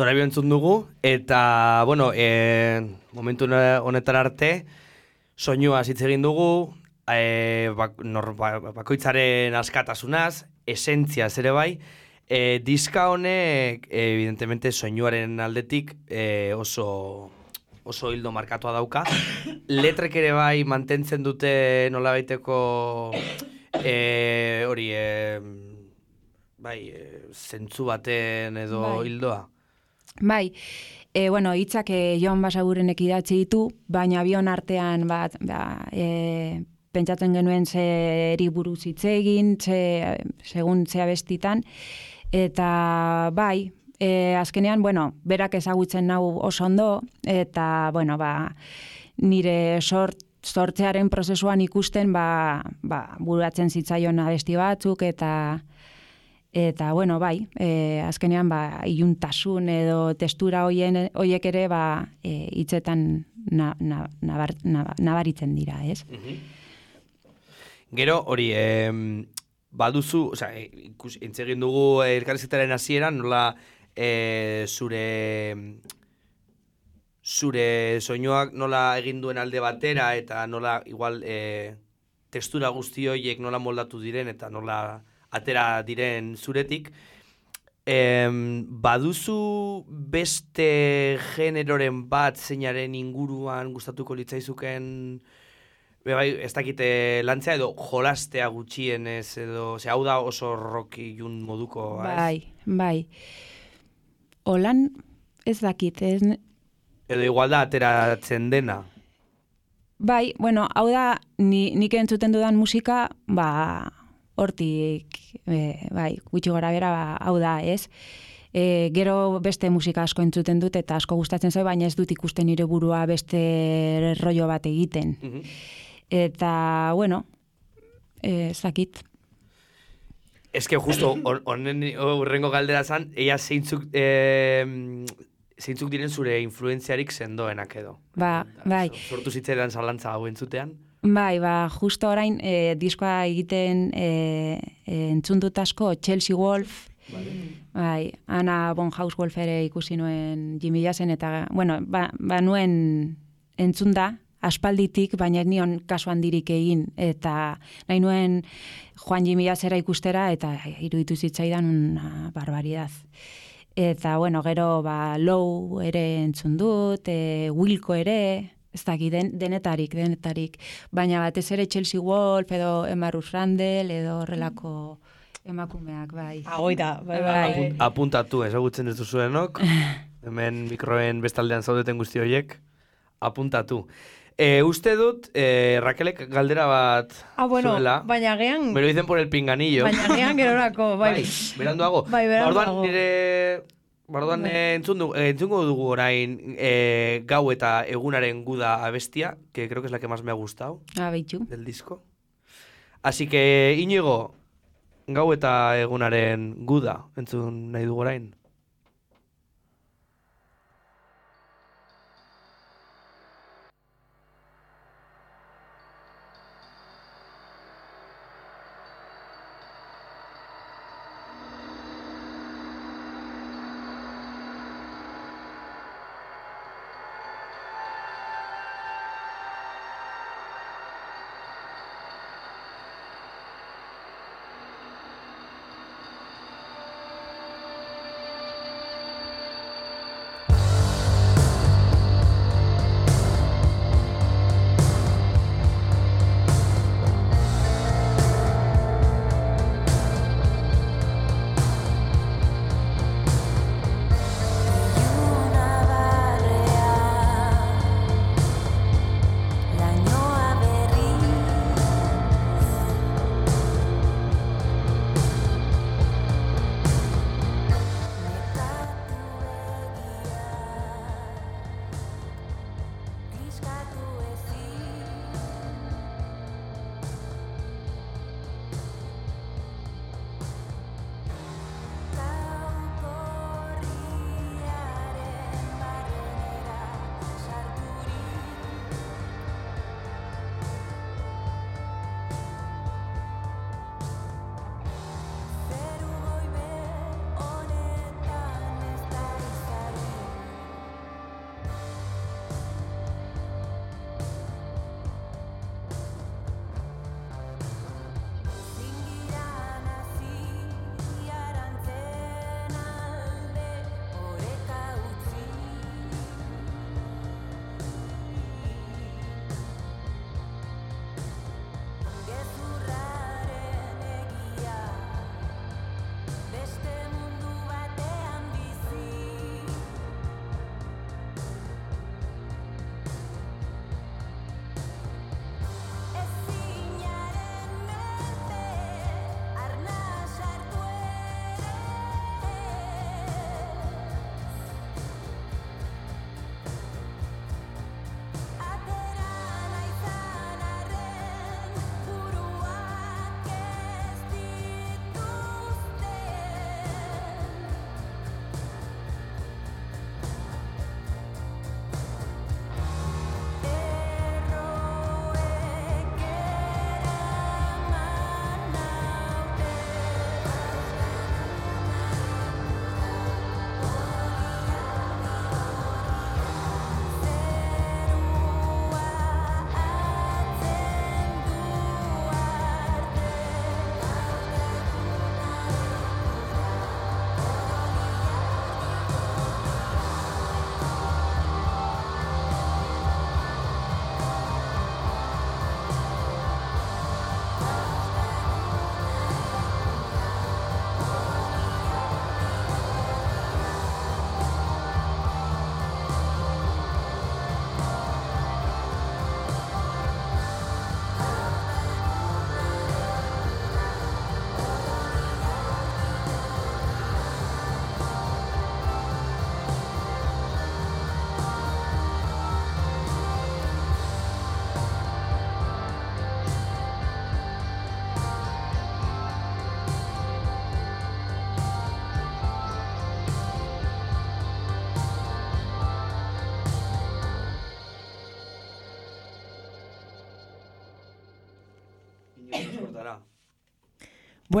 Zorabio entzun dugu, eta, bueno, e, momentu honetan arte, soinua hitz egin dugu, e, bak, nor, ba, bakoitzaren askatasunaz, esentzia ere bai, e, diska honek, evidentemente, soinuaren aldetik e, oso oso hildo markatua dauka. Letrek ere bai mantentzen dute nola baiteko e, hori e, bai, e, zentzu baten edo Bai. hildoa. Bai, e, bueno, hitzak e, Jon Basagurenek idatzi ditu, baina bion artean bat, ba, e, pentsatzen genuen zeri buruz hitz egin, ze, segun zea bestitan, eta bai, e, azkenean, bueno, berak ezagutzen nau oso ondo, eta, bueno, ba, nire sort, sortzearen prozesuan ikusten, ba, ba, buruatzen zitzaion abesti batzuk, eta, Eta, bueno, bai, e, azkenean, ba, iluntasun edo testura hoien, hoiek ere, ba, e, hitzetan na, na, nabar, naba- nabaritzen dira, ez? Gero, hori, em, baduzu, osea, e, ikus, entzegin dugu elkarrizketaren hasieran nola e, zure zure soinuak nola egin duen alde batera eta nola igual e, textura guzti horiek nola moldatu diren eta nola atera diren zuretik. Em, baduzu beste generoren bat zeinaren inguruan gustatuko litzaizuken bai, ez dakite lantzea edo jolastea gutxienez edo, ze hau da oso roki jun moduko, ez? Bai, bai. Holan, ez dakit, ez, Edo igual da ateratzen dena. Bai, bueno, hau da, ni, nik entzuten dudan musika, ba, hortik, e, bai, gutxi gora bera, ba, hau da, ez? E, gero beste musika asko entzuten dut eta asko gustatzen zait, baina ez dut ikusten nire burua beste rollo bat egiten. Mhm. Eta, bueno, e, ez dakit. Ez que justo hon- honen urrengo galdera zan, ea zeintzuk, eh, zeintzuk diren zure influenziarik sendoenak edo. Ba, bai. Sortu zitzaidan zalantza hau entzutean. Bai, ba, justo orain e, diskoa egiten e, e, entzun dut asko Chelsea Wolf, bai, Ana Bonhaus Wolf ere ikusi nuen Jimmy Jassen, eta, bueno, ba, ba nuen entzun da, aspalditik, baina nion kasu handirik egin, eta nahi nuen Juan Jimmy Jassera ikustera, eta iruditu zitzaidan una barbaridad. Eta, bueno, gero, ba, Low ere entzun dut, e, Wilco ere, ez dakit, den, denetarik, denetarik. Baina batez ere Chelsea Wolf, edo Emma Ruth Randall, edo horrelako emakumeak, bai. Agoi da, bai, bai. bai. Apun- Apuntatu, ezagutzen ez duzuenok. Hemen mikroen bestaldean zaudeten guzti horiek. Apuntatu. E, uste dut, e, Rakelek galdera bat Ah, bueno, zuela. baina gean, Me lo dicen por el pinganillo. baina gean gerorako, bai. Bai, beranduago. Bai, beranduago. Orduan nire Bardoan Bai. entzun du, eh, entzungo dugu orain eh, gau eta egunaren guda abestia, que creo que es la que más me ha gustado Ah, behitu. del disco. Así que, Iñigo, gau eta egunaren guda entzun nahi dugu orain.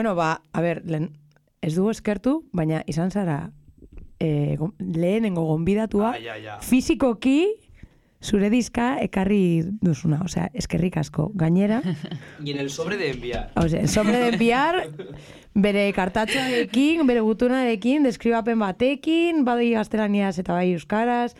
Bueno, ba, a ber, lehen, ez dugu eskertu, baina izan zara e, gon- lehenengo gonbidatua Ai, ai, ai. fizikoki zure diska ekarri duzuna, osea, eskerrik asko. Gainera, Y en el sobre de enviar. osea, sobre de enviar, bere kartatxoarekin, bere gutunarekin, deskribapen batekin, bai gaztelaniaz eta bai euskaraz,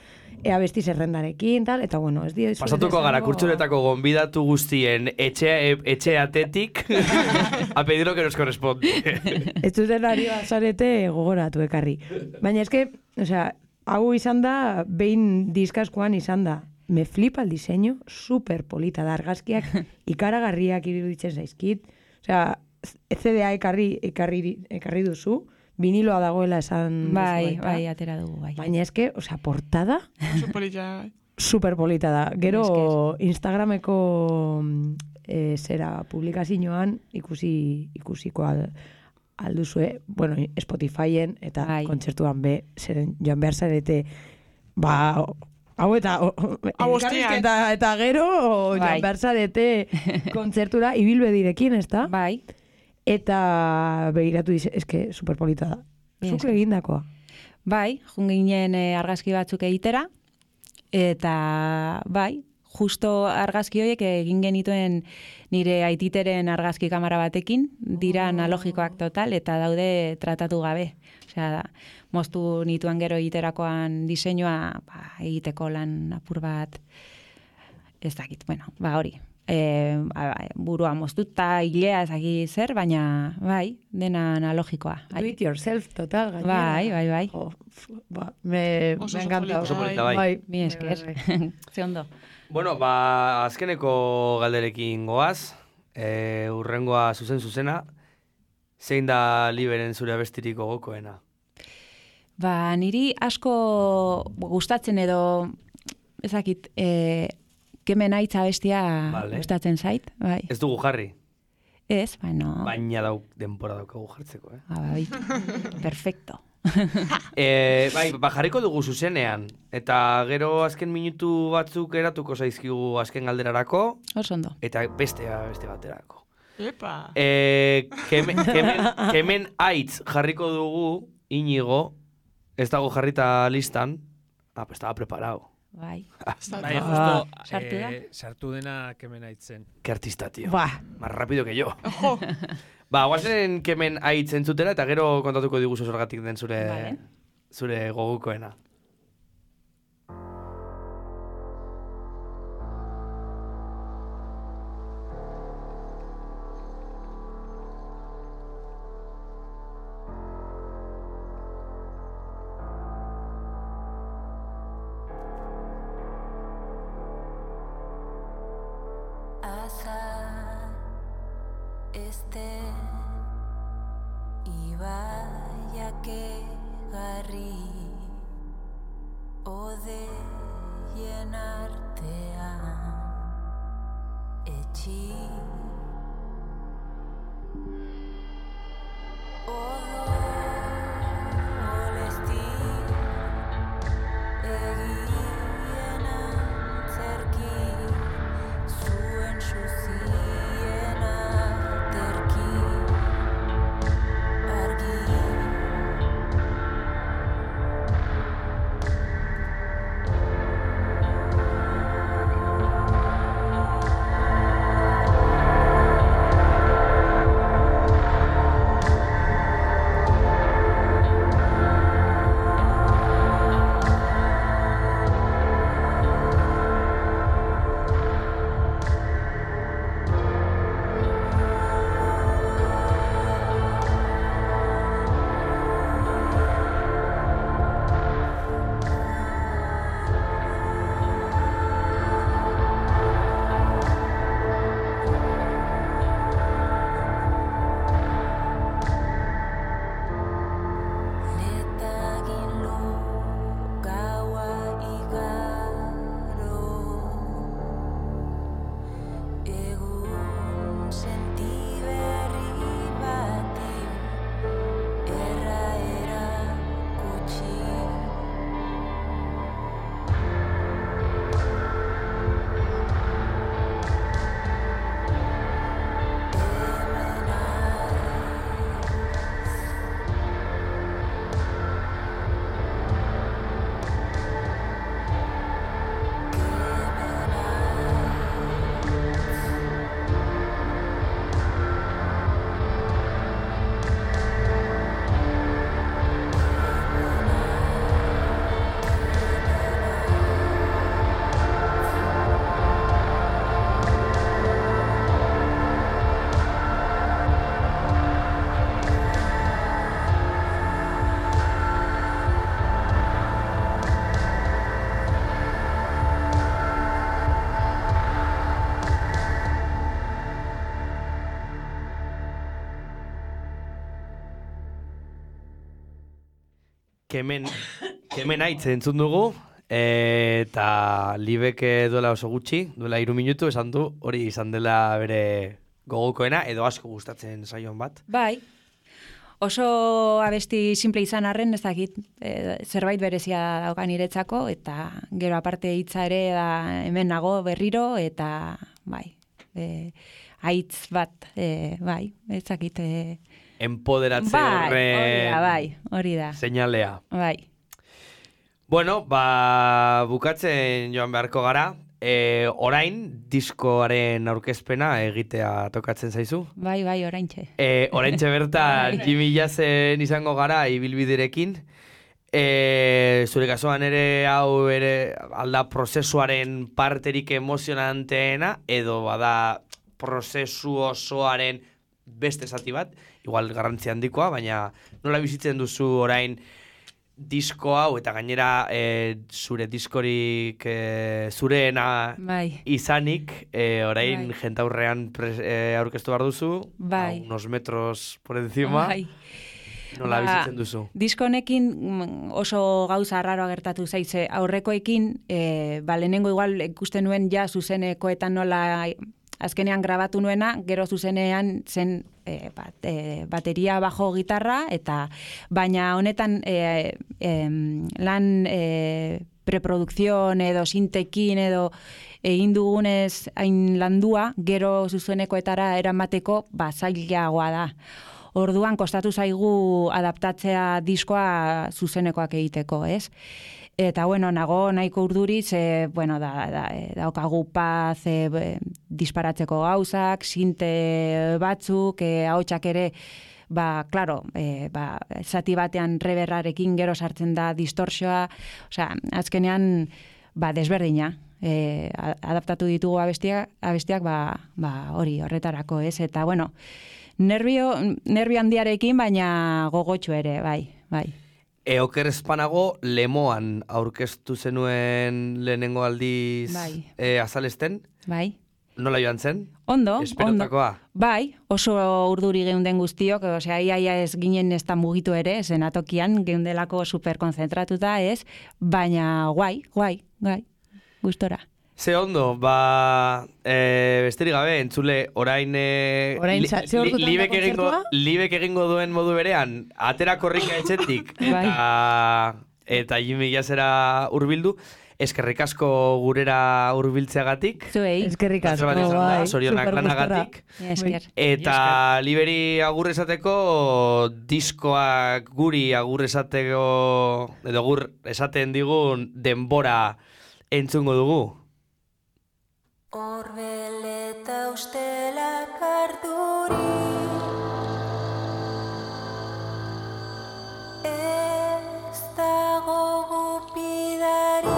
ea besti zerrendarekin, tal, eta bueno, ez dio... Pasatuko gara kurtsuretako gonbidatu guztien etxe, etxe atetik a pedir lo que nos corresponde. Ez zuzen ari bazarete gogoratu ekarri. Baina eske, osea, hau izan da, behin diskaskoan izan da. Me flipa el diseño, super polita da argazkiak, ikaragarriak iruditzen zaizkit. Osea, CDA ekarri, ekarri, ekarri duzu, viniloa dagoela esan duzu Bai, bai, atera dugu, bai. Baina eske, osea, portada, Oso polita. super polita da. Gero Instagrameko mm, e, zera publikazioan ikusi ikusiko al, alduzue, bueno, Spotifyen eta Bai. kontzertuan be, zeren joan behar zarete, ba, hau eta o, o, Hau eta, eta gero o, Bai. joan behar zarete kontzertura ibilbedirekin, ez da? Bai, Eta begiratu dize, eske superpolita da. Zuk egindakoa. bai, jun ginen eh, argazki batzuk egitera, eta bai, justo argazki horiek egin genituen nire aititeren argazki kamera batekin, dira analogikoak total, eta daude tratatu gabe. Osea, moztu nituen gero egiterakoan diseinua ba, egiteko lan apur bat, ez dakit, bueno, ba hori. E, burua moztuta, hilea ezagi zer, baina bai, dena analogikoa. Do it yourself, total, gainera. Bai, bai, bai. Jo, f- ba, me, Oso, me encanta. Oso polita, bai. Mi esker. Ze ondo. bueno, ba, azkeneko galderekin goaz, e, urrengoa zuzen zuzena, zein da liberen zure abestirik gogokoena? Ba, niri asko gustatzen edo, ezakit, e, kemen aitza bestia Vale. gustatzen zait, bai. Ez dugu jarri, Ez, baina... baina dauk denpora daukagu jartzeko, eh? Ah, bai. Perfecto. E, bai, ba, jarriko dugu zuzenean, eta gero azken minutu batzuk eratuko zaizkigu azken galderarako, Oso ondo. eta beste, beste baterako. Epa. E, kemen, kemen, kemen aitz jarriko dugu, inigo, ez dago jarrita listan, ah, pues estaba preparado. Bai. Bai, Ah, justo, sartu da? eh, sartu dena kemen aitzen. Qué artista, tío. Ba, Más rápido que yo. Jo, Ba, guazen kemen aitz entzutera, eta gero kontatuko diguzu zergatik den zure, Vale. zure gogukoena. Kemen, kemen aitz entzun dugu, eta libeke duela oso gutxi, duela iru minutu, esan du, hori izan dela bere gogokoena, edo asko gustatzen saion bat. Bai, oso abesti simple izan arren, ez dakit, e, zerbait berezia dauka niretzako, eta gero aparte hitza ere da hemen nago berriro, eta bai, e, aitz bat, e, bai, ez dakit, e, Empoderatze bai, hori horren bai, hori da, seinalea. bai. Bueno, ba, bukatzen joan beharko gara. E, orain, diskoaren aurkezpena egitea tokatzen zaizu. Bai, bai, oraintxe. E, oraintxe bertan Bai. Jimmy Jazen izango gara ibilbiderekin. E, zure kasuan ere hau ere alda prozesuaren parterik emozionanteena edo bada prozesu osoaren beste zati bat, igual garrantzi handikoa, baina nola bizitzen duzu orain disko hau eta gainera e, zure diskorik e, zureena Bai. izanik, e, orain Bai. jentaurrean pres, e, aurkeztu behar duzu, Bai. a unos metros por encima, Bai. nola Ba, bizitzen duzu. Disko honekin mm, oso gauza arraroa gertatu zaize. Aurrekoekin, e, ba, lehenengo igual ikusten nuen ja zuzenekoetan nola azkenean grabatu nuena, gero zuzenean zen e, bat, e, bateria, bajo, gitarra, eta baina honetan e, lan preprodukzion edo sintekin edo egin dugunez hain landua, gero zuzenekoetara eramateko ba, zailagoa da. Orduan kostatu zaigu adaptatzea diskoa zuzenekoak egiteko, ez? Eta bueno, nago nahiko urduriz, e, bueno, da, da, e, daukagu paz e, disparatzeko gauzak, sinte batzuk, e, ahotsak ere, ba, claro, e, ba, zati batean reberrarekin gero sartzen da distorsioa, osea, azkenean, ba, desberdina, e, adaptatu ditugu abestiak, abestiak ba, ba, hori horretarako, ez? Eta, bueno, nervio, nervio handiarekin, baina gogotxo ere, bai, bai. E, oker espanago, lemoan aurkeztu zenuen lehenengo aldiz Bai. e, azalesten, Bai. nola joan zen? Ondo, ondo. Esperotakoa. Bai, oso urduri geunden guztiok, osea, ia, ia ez ginen ez da mugitu ere, zenatokian, geundelako superkonzentratuta, ez, baina guai, guai, guai, gustora. Ze ondo, ba, e, besterik gabe, entzule, orain... E, Orain li- da libek, egingo, libek egingo duen modu berean, atera korrika etxetik, Bai. eta, eta Jimmy Jazera urbildu, eskerrik asko gurera urbiltzeagatik, Zuei, Eskerrik asko, bai. gustora. lanagatik. esker. Eta liberi agur esateko diskoak guri agur esateko edo gur esaten digun denbora entzungo dugu. Orbeleta ustelak arduri. Ez dago gupidari.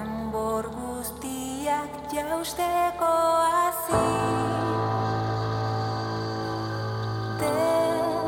Enbor guztiak jausteko hazi. Den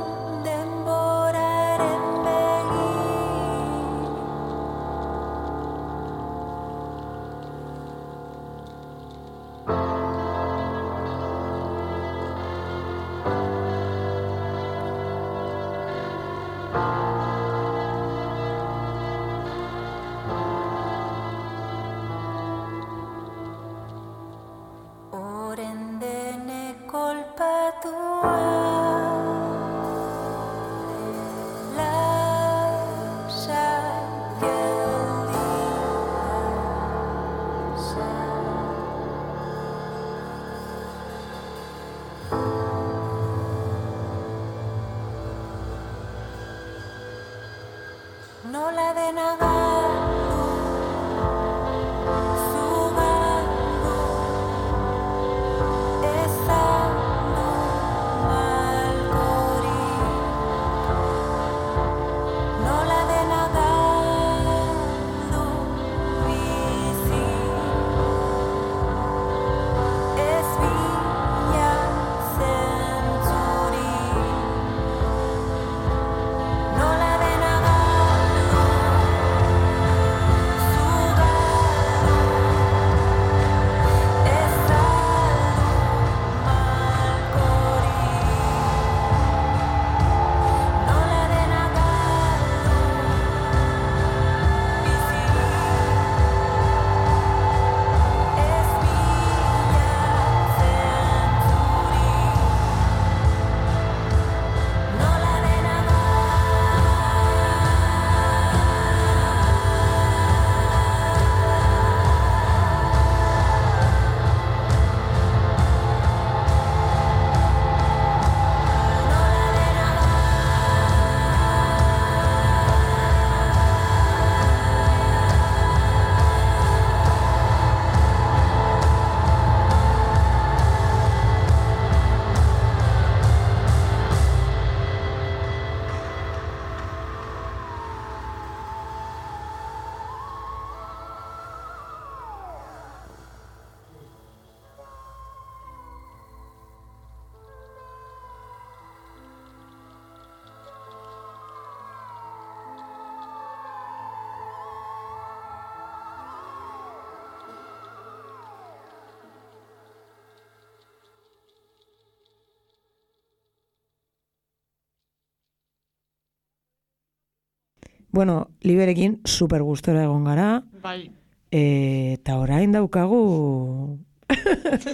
bueno, liberekin super gustora egon gara, Bai. e, eta orain daukagu...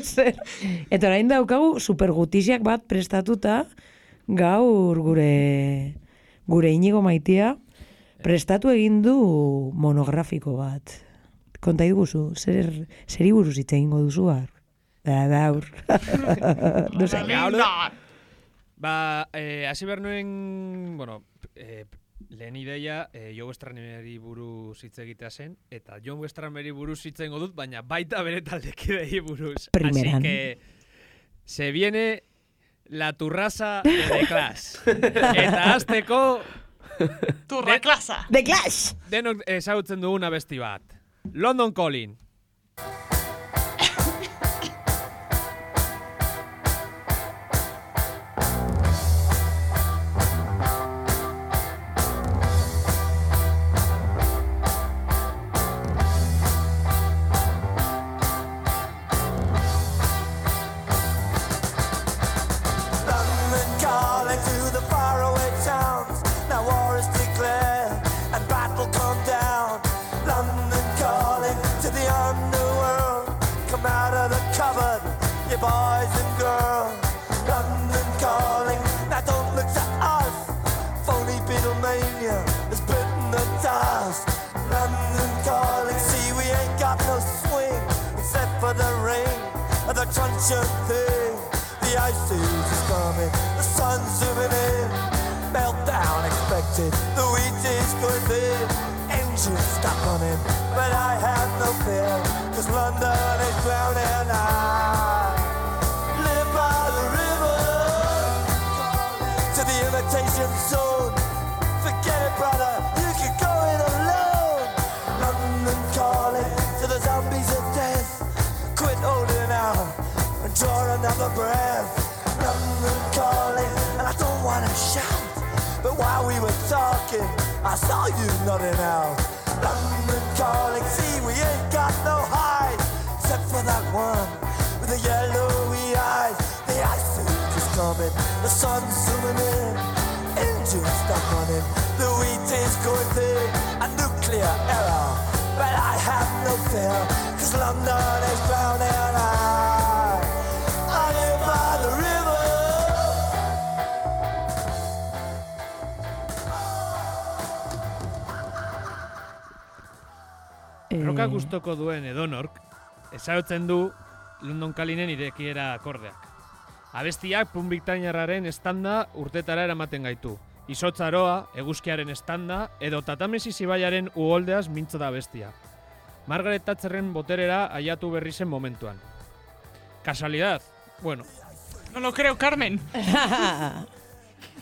Zer? Eta orain daukagu super gutiziak bat prestatuta gaur gure gure inigo maitia prestatu egin du monografiko bat. Konta iguzu, zer, zeri buruz hitz egingo duzu har? Da, daur. no sé. Linda. Ba, eh, hasi behar nuen, bueno, eh, lehen ideia eh, Jo Westraneri buruz hitz egitea zen, eta John Westraneri buruz hitz egingo dut, baina baita bere taldekidei buruz. Primeran. Así que se viene la turrasa de The Clash. eta azteko Turra De- klasa. The Clash! denok ezagutzen dugun abesti bat. London Calling. Truncheon thing. The ice is coming, the sun's zooming in. Meltdown expected, the wheat is going thin. Engines stop running, but I have no fear, cause London is drowning. I live by the river to the imitation zone. While we were talking, I saw you nodding out. London calling, see, we ain't got no hide, except for that one with the yellowy eyes. The ice age is coming, the sun's zooming in, engines stop running, the wheat is going thin, a nuclear error. But I have no fear, cause London is drowning. I, Roka gustoko duen edonork, ezagutzen du London Callinen irekiera akordeak. Abestiak pun biktainarraren estanda urtetara eramaten gaitu. Izotzaroa, eguzkiaren estanda, edo tatamesi zibaiaren uholdeaz mintzo da bestia. Margaret Thatcherren boterera aiatu berri zen momentuan. Kasualidad? Bueno, No lo creo, Carmen.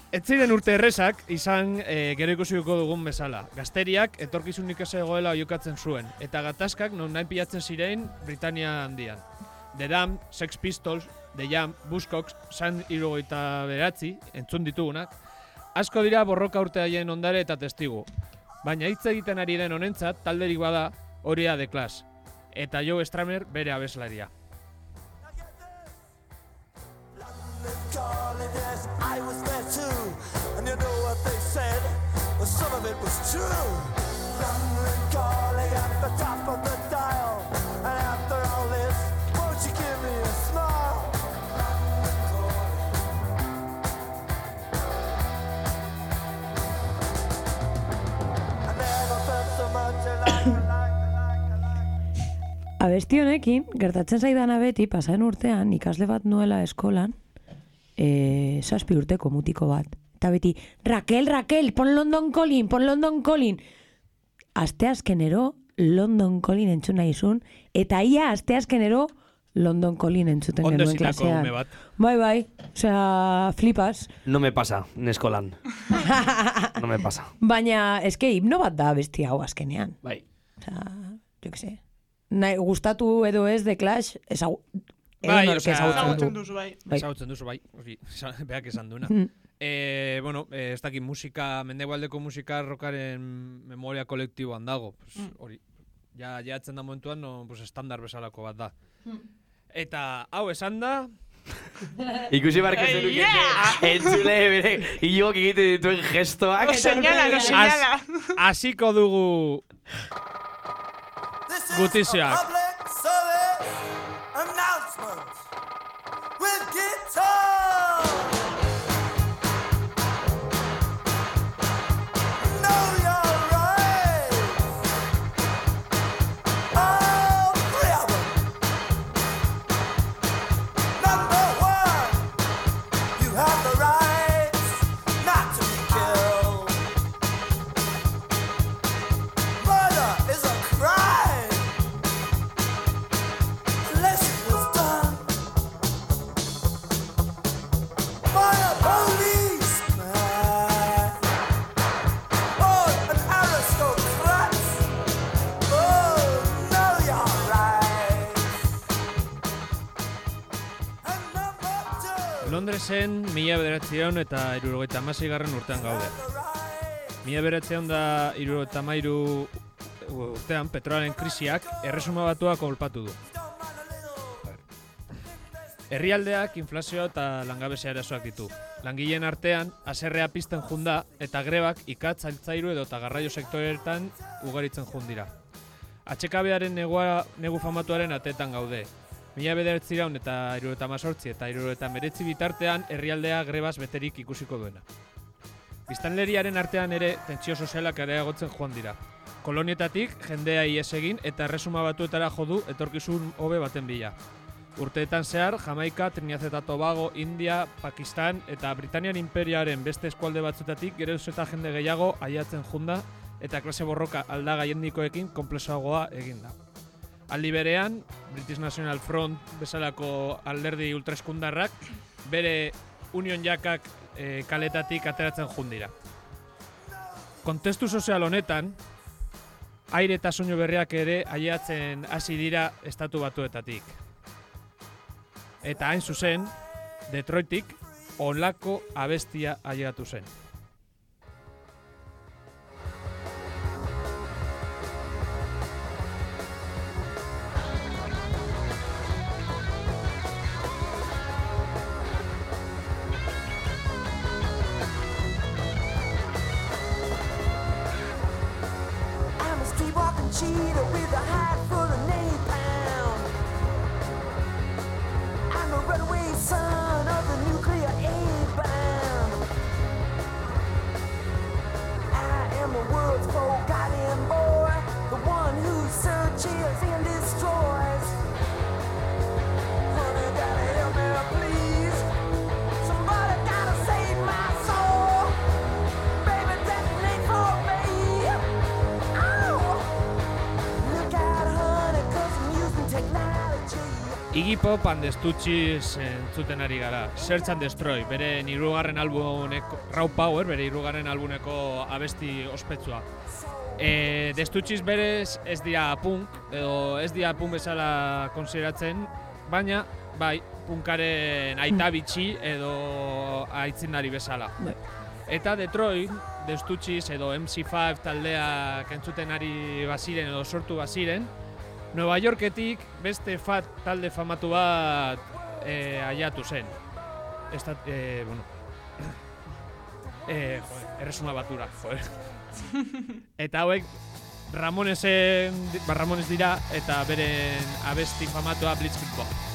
Ez ziren urte errezak, izan e, gero ikusiko dugun bezala. Gazteriak etorkizunik ez egoela oiokatzen zuen, eta gatazkak non nahi pilatzen zirein Britania handian. The Dam, Sex Pistols, The Jam, Buzzcocks, San Irugoita beratzi, entzun ditugunak, asko dira borroka urte haien ondare eta testigu. Baina hitz egiten ari den honentzat, talderik bada hori da The Clash, eta Joe Stramer bere abeslaria. True. London calling at the top of the dial. And after all this, won't you give me a smile? I never felt so much alike. Abesti honekin, gertatzen zaidana beti, pasaren urtean, ikasle bat nuela eskolan, e, zazpi urteko mutiko bat. Eta beti, Raquel, Raquel, pon London Calling, pon London Calling. Asteazkenero, London Calling entzun nahi zuen, eta ia asteazkenero, London Calling entzuten Ondo genuen klasean. ume bat. Bai, bai, osea, flipas. No me pasa, neskolan. no me pasa. Baina, eske, himno bat da besti hau azkenean. Bai. Osea, jo que sé. Nahi, gustatu edo ez de Clash, ezagu... Bai, edonork osea, ezagutzen Ezagutzen du. duzu, bai. Bai. Ezagutzen duzu, bai. Hori, beak esan duena. Mm. Eh, bueno, eh, ez dakit musika, mendebaldeko musika rokaren memoria kolektiboan dago. Pues, Mm. hori, ja, jatzen da momentuan, no, pues, estandar bezalako bat da. Eta, hau esan da, Ikusi barke Eh, zenukete, yeah! entzule bere, hilok egiten dituen gestoak. Lo señala, lo señala. Hasiko dugu service announcement with guitar. Londresen mila bederatzion eta irurogeita garren urtean gaude. Mila bederatzion da irurogeita mairu urtean petrolaren krisiak erresuma batua kolpatu du. Herrialdeak inflazioa eta langabezia erasoak ditu. Langileen artean, aserrea pizten junda eta grebak ikatz, altzairu edo eta garraio sektoreetan ugaritzen jundira. Atxekabearen negua, negu famatuaren atetan gaude. Mila bederatziraun eta irurogeita mazortzi eta irurogeita meretzi bitartean herrialdea grebaz beterik ikusiko duena. Biztanleriaren artean ere tentsio sozialak areagotzen joan dira. Kolonietatik jendea ies egin eta erresuma batuetara jodu etorkizun hobe baten bila. Urteetan zehar, Jamaika, Trinidad eta Tobago, India, Pakistan eta Britanian imperiaren beste eskualde batzutatik geroz eta jende gehiago aiatzen junda eta klase borroka aldaga jendikoekin konplexoagoa eginda. Aldi berean, British National Front bezalako alderdi ultraeskundarrak bere Union Jakak e, kaletatik ateratzen jundira. Kontestu sozial honetan, aire eta soinu berriak ere aiatzen hasi dira estatu batuetatik. Eta hain zuzen, Detroitik onlako abestia ailegatu zen. Cheetah with a hide full of napalm. I'm a runaway son of the nuclear aid bomb. I am the world's forgotten boy, the one who searches and destroys. Technology. Iggy Pop and Stooges entzuten ari gara. Search and Destroy, bere hirugarren albumeko Raw Power, bere hirugarren albumeko abesti ospetsua. E, The Stooges berez ez dira punk, edo ez dira punk bezala konsideratzen, baina bai, punkaren aita bitxi edo aitzindari bezala. Bai. Eta Detroit, Stooges edo MC5 taldeak entzuten ari baziren edo sortu baziren, Nueva Yorketik beste fat talde famatu bat eh, aiatu zen. Estat, eh, bueno, eh, joder, erresuma batura, joder. eta hauek Ramonesen, ba, Ramones dira eta beren abesti famatua Blitzkrieg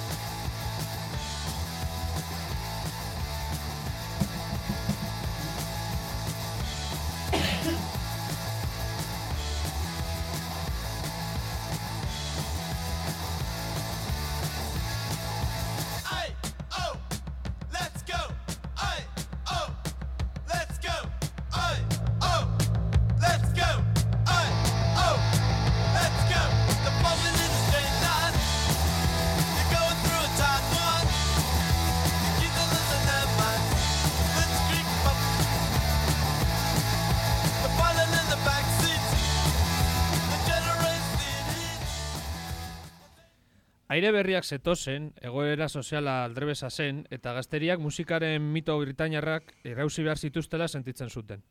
berriak zetozen, egoera soziala aldrebesa zen, eta gazteriak musikaren mito britainarrak errausi behar zituztela sentitzen zuten.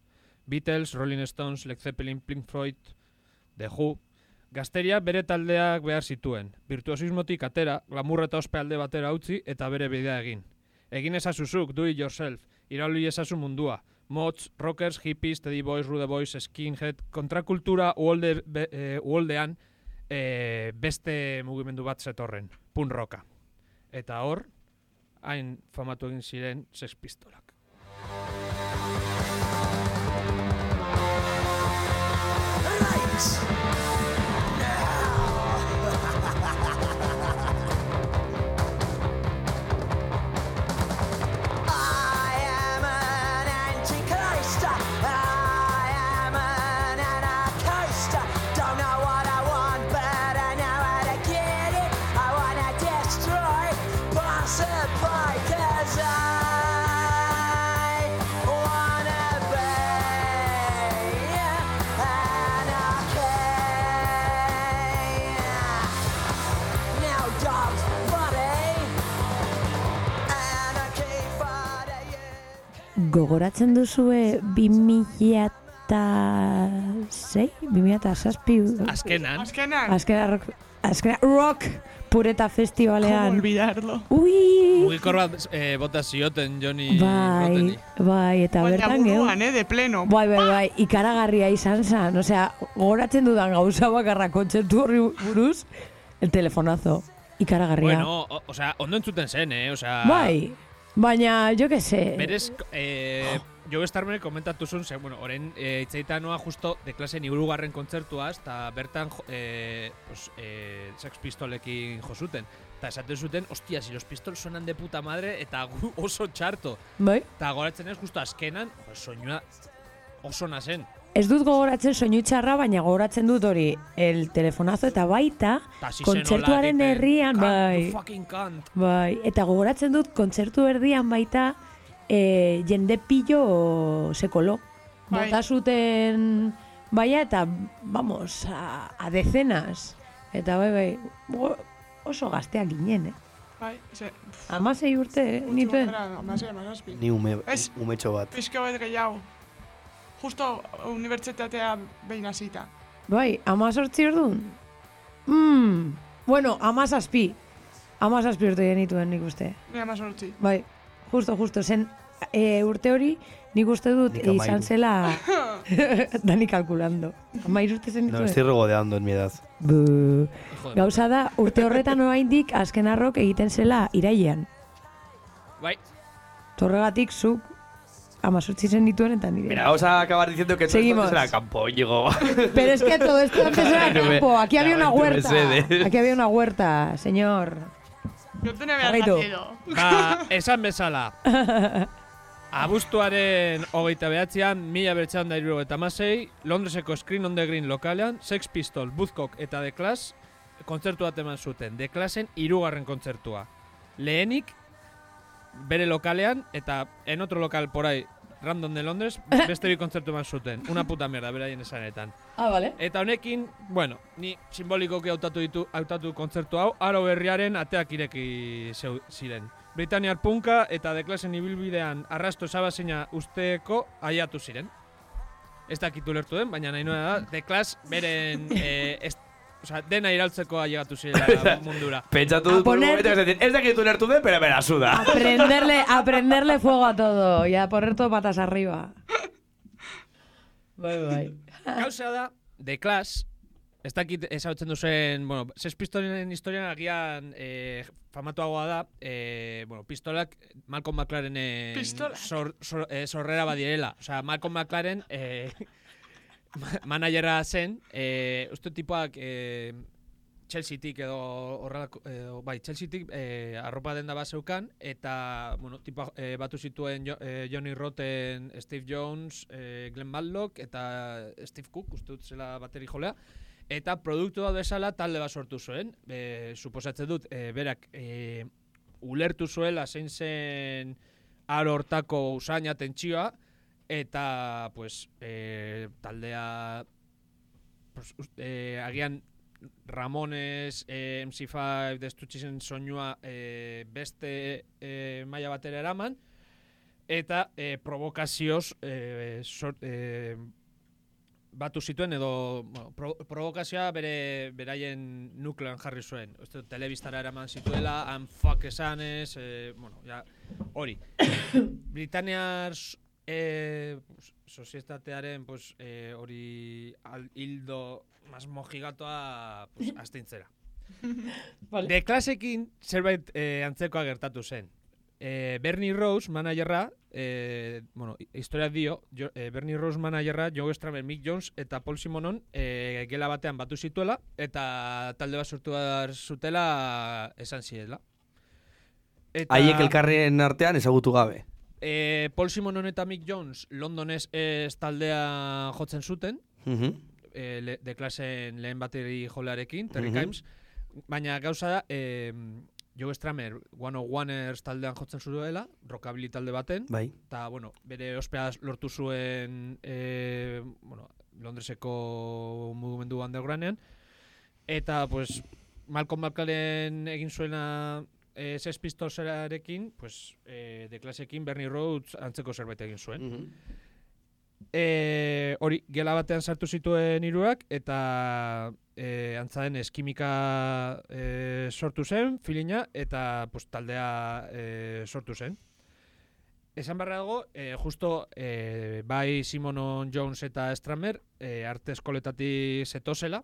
Beatles, Rolling Stones, Led Zeppelin, Pink Floyd, The Who, gazteria bere taldeak behar zituen. Virtuosismotik atera, glamurra eta ospe alde batera utzi eta bere bidea egin. Egin ezazuzuk, do it yourself. Irauli ezazu mundua. Mods, rockers, hippies, teddy boys, rude boys, skinhead, kontrakultura uolde, be, e, uoldean e, beste mugimendu bat zetorren, pun rocka. Eta hor, hain famatu egin ziren Sex Pistolak. Gogoratzen duzue 2006, 2006, Azkenan, Azkenan, azkena rock, azkena rock pureta ¿cómo festivalean. olvidarlo? Ui! mugikor bat e, bota zioten Johnny Bai, Rotteni. bai, eta Baina bertan geu. buruan, eh, de pleno. Bai, bai, bai, ikaragarria izan zen. Osea, gogoratzen dudan gauza bakarra kontzertu horri buruz, el telefonazo. Ikaragarria. Bueno, o, o sea, ondo entzuten zen, eh? O sea, Bai, baina, jo que sé. Berez, eh, jo Starmer komentatu zuen, ze, bueno, oren eh, itzaita noa justo de klasen irugarren kontzertuaz, eta bertan eh, pues, eh, Sex Pistolekin josuten. Eta esaten zuten, ostia, si los pistols suenan de puta madre, eta gu oso txarto. Bai, Eta goratzen ez, justo azkenan, soinua oso nazen. Ez dut gogoratzen soinu txarra, baina gogoratzen dut hori el telefonazo eta baita kontzertuaren herrian, "Can't, bai. Bai, eta gogoratzen dut kontzertu erdian baita e, jende pillo sekolo. Bai. Bota zuten baia eta, vamos, a, a decenas. Eta bai, bai, oso gazteak ginen, eh? Bai, ze, Amasei urte, eh? nituen. Amasei, amazazpi. Ni ume, umetxo bat. Pizka bat gehiago. Justo unibertsitatea behin hasita. Bai, amazortzi orduan? Mm, bueno, amazazpi. Amazazpi urte genituen nik uste. Ni amazortzi. Bai, justo, justo, zen e, urte hori nik uste dut Nik izan zela Dani kalkulando. Amairu urte zen No, dituen? estoy regodeando en mi edad. Bu. Gauza da, urte horretan oraindik azken arrok egiten zela irailean. Bai, Torregatik zuk amazortzi zen dituen eta nire. Mira, vamos a acabar diciendo que todo Seguimos. esto antes era campo, Íñigo. Pero es que todo esto antes era No campo. Aquí había una huerta. Aquí había una huerta, señor. Yo te nacido. Ba, esan bezala. Abuztuaren hogeita behatzean, mila bertxan da eta masei, Londreseko Screen on the Green lokalean, Sex Pistol, Buzzcock eta The Clash kontzertu bat eman zuten. The Clashen irugarren kontzertua. Lehenik, bere lokalean, eta en otro lokal por ahí, random de Londres, beste bi kontzertu eman zuten. Una puta merda, beraien esanetan. Ah, vale. Eta honekin, bueno, ni simbolikoki hautatu ditu hautatu kontzertu hau, aro berriaren ateak ireki zeu, ziren. Britaniar punka eta deklasen ibilbidean arrasto esabazeina usteko aiatu ziren. Ez dakit ulertu den, baina nahi nuena da, deklas beren eh, ez, osea, dena iraltzeko ailegatu zirela mundura. Pentsatu A dut poner- momento, es decir, ez dakit ulertu den, pero me la suda. Aprenderle, aprenderle fuego a todo y a poner todo patas arriba. Bai, bai. Gauza da, The Clash, ez dakit ezagutzen duzen, bueno, Sex Pistolen historian agian eh, famatuagoa da, eh, bueno, pistolak Malcolm McLarenen sor, sor, eh, sorrera badiela. Osea, Malcolm McLaren eh, ma- managera zen, eh, uste tipoak eh, Chelsea-tik edo horrelako, edo, bai, Chelsea-tik eh, arropa denda bat zeukan, eta, bueno, tipo, eh, batu zituen jo, eh, Johnny Rotten, Steve Jones, eh, Glenn Matlock, eta Steve Cook, uste dut zela bateri jolea, eta produktu bat bezala talde bat sortu zuen, e, suposatzen dut, e, berak e, ulertu zuela zein zen aro hortako usaina tentsioa, eta, pues, e, taldea, pues, e, agian Ramones, eh, MC5, destutxizen soinua eh, beste eh, maila batera eraman, eta eh, provokazioz eh, sor, eh, batu zituen edo bueno, pro, provokazioa bere beraien nukleoan jarri zuen. Dut, telebistara eraman zituela, han fuck esanez, e, bueno, ja, hori. Britaniar e, pues, sozietatearen pues, e, hori al, hildo mas mojigatoa pues, astintzera. Vale. De klasekin zerbait e, antzekoa gertatu zen. E, Bernie Rose, managerra, e, bueno, hi- historia dio, jo, e, Bernie Rose managerra, Joe Stramer, Mick Jones eta Paul Simonon e, gela batean batu zituela eta talde bat sortu zutela esan ziela. Eta, Haiek elkarren artean ezagutu gabe. E, Paul Simonon eta Mick Jones Londonez ez taldea jotzen zuten, Mhm. e, le, de klasen lehen bateri jolearekin, Terry Mhm. Kimes, baina gauza da, e, Joe Stramer, One of Oneers taldean jotzen zuela, rockabilly talde baten, Bai. eta, bueno, bere ospea lortu zuen, e, bueno, Londreseko mugimendu undergroundean, eta, pues, Malcolm McLaren egin zuena e, Sex Pistolsarekin, pues, e, de klasekin Bernie Rhodes antzeko zerbait egin zuen. Mhm. E, hori, gela batean sartu zituen hiruak eta e, antza denez kimika e, sortu zen, filina, eta pues, taldea e, sortu zen. Esan barra dago, e, justo e, bai Simonon Jones eta Stramer e, arte eskoletatik zetozela,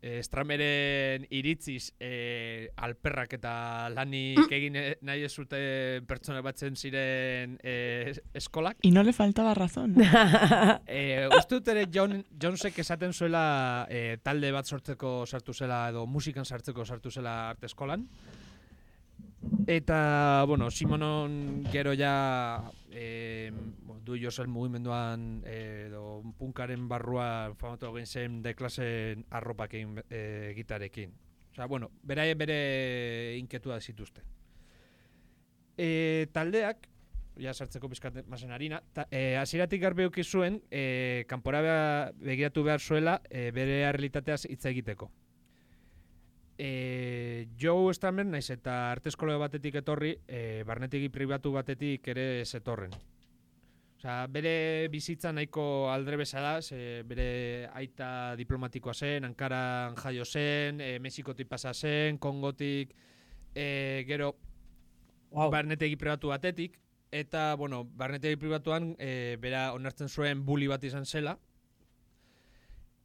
e, Strameren iritziz e, alperrak eta lanik egin e- nahi ez zuten pertsona batzen ziren e, eskolak. Y no le faltaba razón. Eh, uste dut ere John, Jonesek esaten zuela eh, talde bat sortzeko sartu zela edo musikan sartzeko sartu zela arte eskolan. Eta, bueno, Simonon gero ja eh, du josel mugimenduan eh, edo punkaren barruan famatu egin zen de klasen arropakin eh, gitarekin. Osea, bueno, beraien bere inketua zituzten. E, taldeak, ja sartzeko pizkat masen harina, ta, e, hasieratik garbi zuen, e, kanpora begiratu behar zuela e, bere realitateaz hitz egiteko. E, Joe Stramer naiz eta arte eskola batetik etorri, e, barnetegi pribatu batetik ere zetorren. Osea, bere bizitza nahiko aldrebesa da, ze bere aita diplomatikoa zen, Ankaran jaio zen, e, Mexikotik pasa zen, Kongotik, e, gero Wow. barnetegi pribatu batetik, eta, bueno, barnetegi pribatuan e, bera onartzen zuen bully bat izan zela,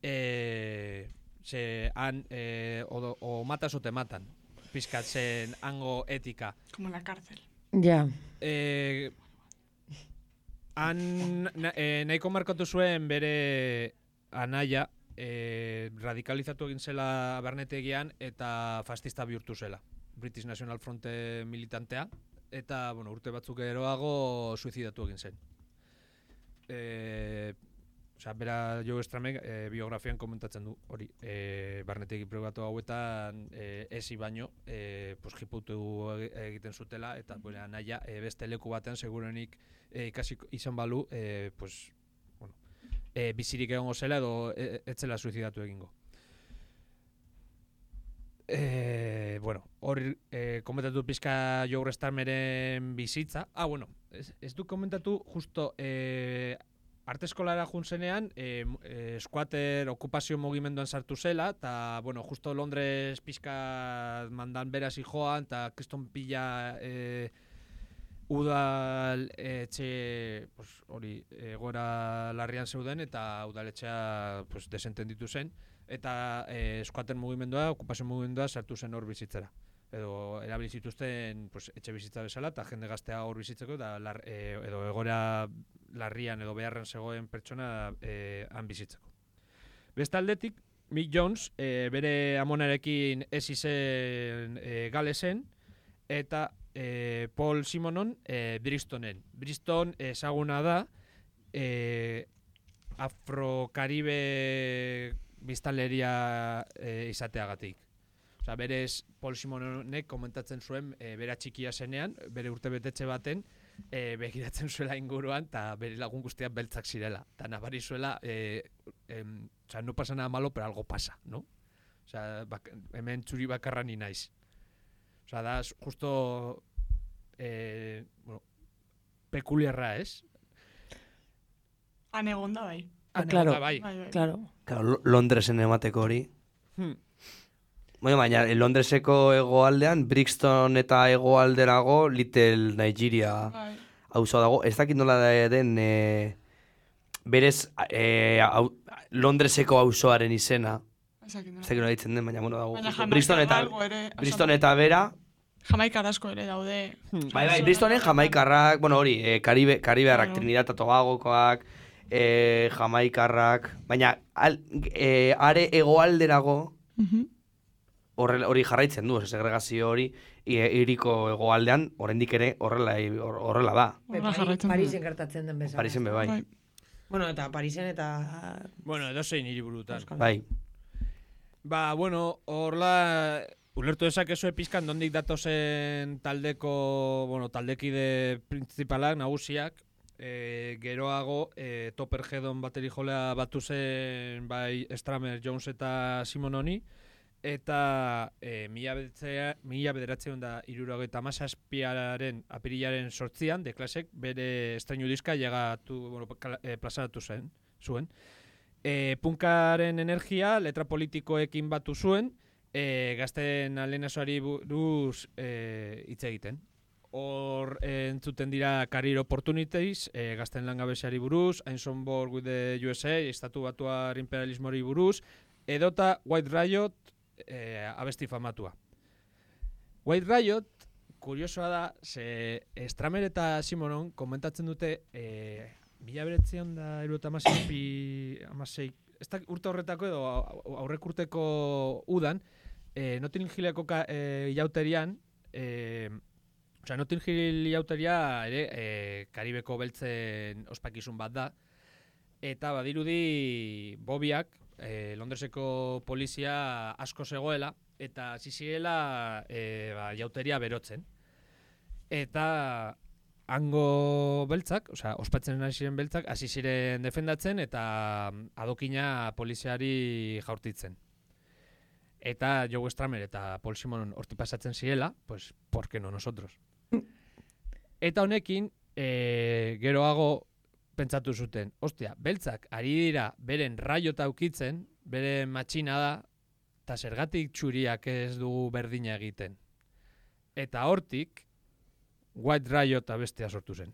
e, ze han e, o, o matas o te matan, pizkat zen hango etika. Como la cárcel. Ja. E, han na, e, nahiko markatu zuen bere anaia e, radikalizatu egin zela barnetegian eta fascista bihurtu zela. British National Fronte militantea eta bueno, urte batzuk geroago suizidatu egin zen. E, Osea, bera Joe Stramek e, biografian komentatzen du hori. E, barnetegi pribatu hauetan e, esi baino e, pues, jiputu egi- egiten zutela eta bere anaia e, beste leku batean segurenik e, ikasi izan balu e, pues, bueno, e, bizirik egongo zela edo e, ez zela suizidatu egingo. E, bueno, hor e, komentatu pizka Joe Starmeren bizitza. Ah, bueno, ez, ez du komentatu justo e, arte eskolara jun zenean, e, m- e, squatter okupazio mugimenduan sartu zela, eta, bueno, justo Londres pizka mandan beraz joan, eta kriston pila e, udal etxe, pues, hori, egoera larrian zeuden, eta udaletxea pues, desentenditu zen, eta e, squatter mugimendua, okupazio mugimendua sartu zen hor bizitzera edo erabili zituzten pues, etxe bizitza bezala eta jende gaztea hor bizitzeko eta lar, e, edo egora larrian edo beharren zegoen pertsona e, han bizitzeko. Beste aldetik, Mick Jones e, bere amonarekin ez izen e, galesen eta e, Paul Simonon e, Bristonen. Briston ezaguna da e, afrokaribe biztanleria e, izateagatik. Osa, berez, Paul Simonek komentatzen zuen, e, bera txikia zenean, bere urte betetxe baten, e, begiratzen zuela inguruan, eta bere lagun guztiak beltzak zirela. Eta nabari zuela, e, em, osa, no pasa nada malo, pero algo pasa, no? Osa, bak, hemen txuri bakarra ni naiz. Osa, da, justo, e, bueno, pekuliarra, ez? Han egon da bai. Ah, claro. bai. Bai, bai. Claro. Claro, Lo- Londresen emateko hori. Hmm. Baina, baina, Londreseko hegoaldean, Brixton eta hegoalderago, Little Nigeria Bai. auzo dago. Ez dakit nola da- den, e, berez, e, au, Londreseko auzoaren izena. Ez dakit nola. Ditzen den, baina, bueno, dago. Baina Brixton eta, ere, Brixton eta bera, Jamaika asko ere daude. Bai, bai, Bristolen jamaikarrak, bueno, hori, e, Karibe, Karibearrak, Claro. Trinidad eta Tobagokoak, e, jamaikarrak, baina al, e, are hegoalderago Mhm. Horrela- hori jarraitzen du, segregazio hori, i- hiriko hegoaldean, oraindik ere horrela, hor- horrela da. Du. Parisen gertatzen den bezala. Parisen be bai. Bai. Bueno, eta Parisen eta... Bueno, edozein hiriburutan. Bai. Ba, bueno, horla ulertu dezakezue pizkan nondik datozen taldeko, bueno, taldekide principalak, nagusiak, e, geroago e, Topper Hedon bateri jolea batu zen bai Stramer, Jones eta Simononi, eta e, mila, bederatzea- mila bederatzeun da irurogeita amazazpiaren apirilaren sortzian, de klasek bere estreinu diska llegatu, bueno, kala- e, plazaratu zen, zuen. E, punkaren energia letra politikoekin batu zuen, e, gazten alenasoari buruz e, hitz egiten. Hor e, entzuten dira Career Opportunities, e, gazten langabeziari buruz, on Board with the USA, estatu batuar imperialismori buruz, edota White Riot e, abesti famatua. White Riot, kuriosoa da, ze Stramer eta Simonon komentatzen dute e, mila beretzean da erueta amaseipi, amasei, ez da urte horretako edo au- aurrek urteko udan, e, Notting Hilleko ka, e, jauterian, e, Osea, Notting Hill jauteria ere e, Karibeko beltzen ospakizun bat da. Eta badirudi Bobiak, e, Londreseko polizia asko zegoela, eta hasi zirela e, ba, jauteria berotzen. Eta hango beltzak, osea, ospatzen hasi ziren beltzak, hasi ziren defendatzen eta mm, adokina poliziari jaurtitzen. Eta Joe Stramer eta Paul Simon horti pasatzen zirela, pues, ¿por qué no nosotros? Eta honekin, e, geroago pentsatu zuten, ostia, beltzak ari dira beren raiota ukitzen, beren matxina da, eta zergatik txuriak ez dugu berdina egiten. Eta hortik, White Riot abestea sortu zen.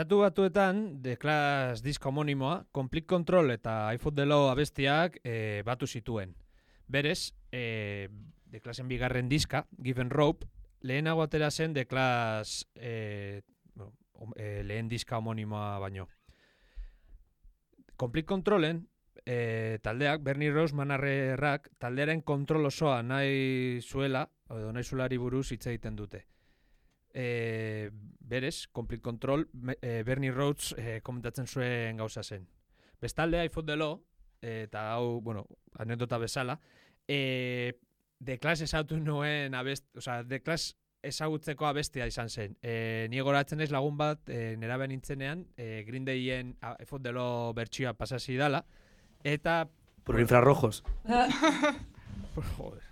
Estatu batuetan, The Clash diska homonimoa, Complete Control eta I Fought the Law abestiak e, batu zituen. Berez, e, The Clashen bigarren diska, Given Rope, lehenago atera zen The Clash e, bueno, hom- e, lehen diska homonimoa baino. Complete Controlen, e, taldeak, Bernie Rose manarrerrak, taldearen kontrol osoa nahi zuela, edo nahi zuelari buruz hitz egiten dute. E, berez, Complete Control, e, Bernie Rhodes e, komentatzen zuen gauza zen. Bestalde, iPhone delo, e, eta hau, bueno, anekdota bezala, e, The Clash esautu nuen abest, osea, The Clash ezagutzeko abestia izan zen. E, ni goratzen ez lagun bat, e, nera nintzenean, e, Green Dayen iPhone delo bertsioa pasasi dala, eta Por infrarrojos. Joder.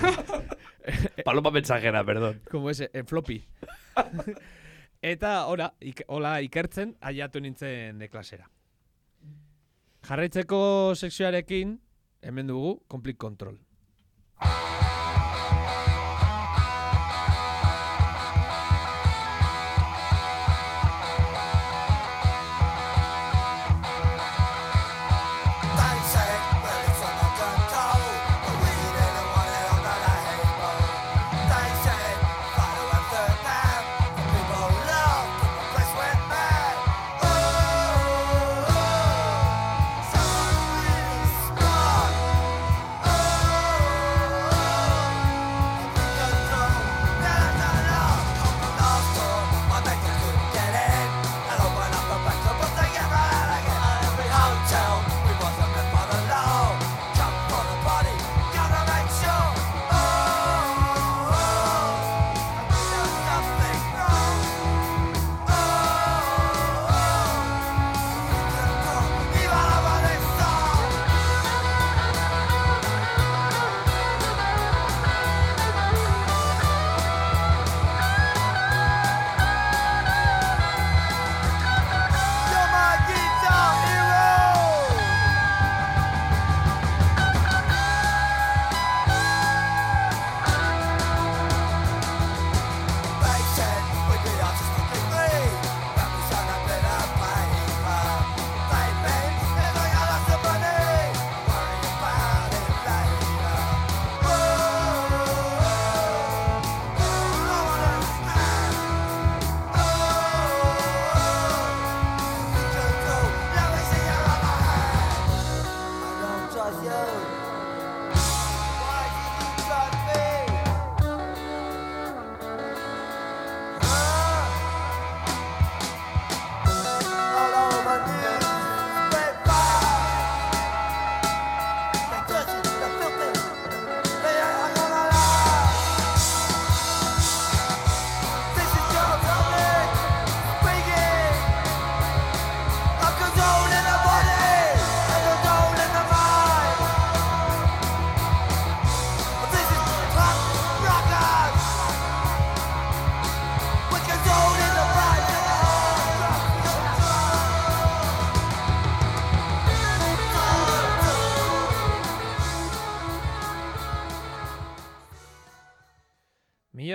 Paloma mensajera, perdón. Como ese, en floppy. Eta, ora, ik, hola ikertzen, aiatu nintzen de klasera. Jarraitzeko sekzioarekin, hemen dugu, Complete Control.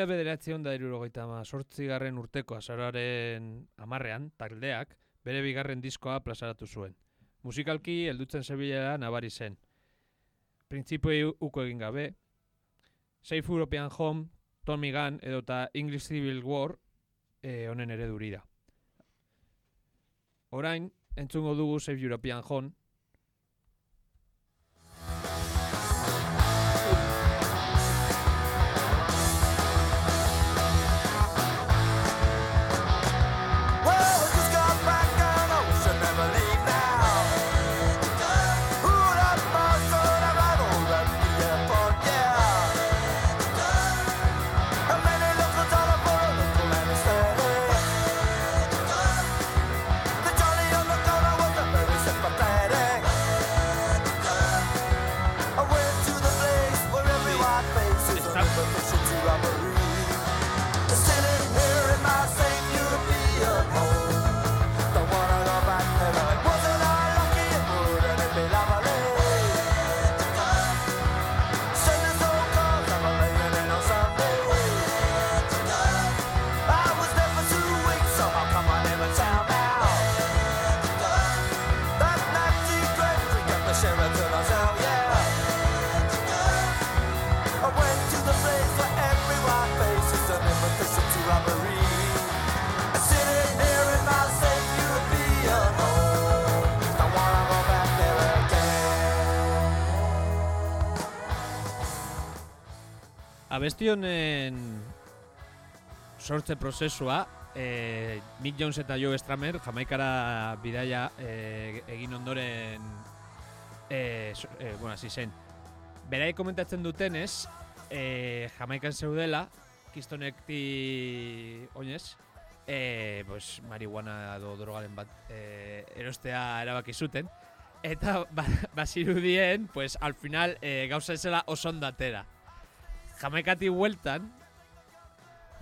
Mila bederatzion da irurogeita garren urteko azararen amarrean, taldeak, bere bigarren diskoa plazaratu zuen. Musikalki heldutzen zebilela nabari zen. Printzipoi uko egin gabe, Safe European Home, Tommy Gunn edota English Civil War eh, honen ereduri da. Orain, entzungo dugu Safe European Home, abesti honen sortze prozesua, e, Mick Jones eta Joe Stramer jamaikara bidaia e, egin ondoren e, so- e, bueno, hasi zen. Berai komentatzen dutenez, e, jamaikan zeudela, kistonekti oinez, e, pues, marihuana edo drogaren bat e, erostea erabaki zuten. Eta ba, bazirudien, pues, al final e, gauza ezela oso ondo atera. Jamaikati hueltan,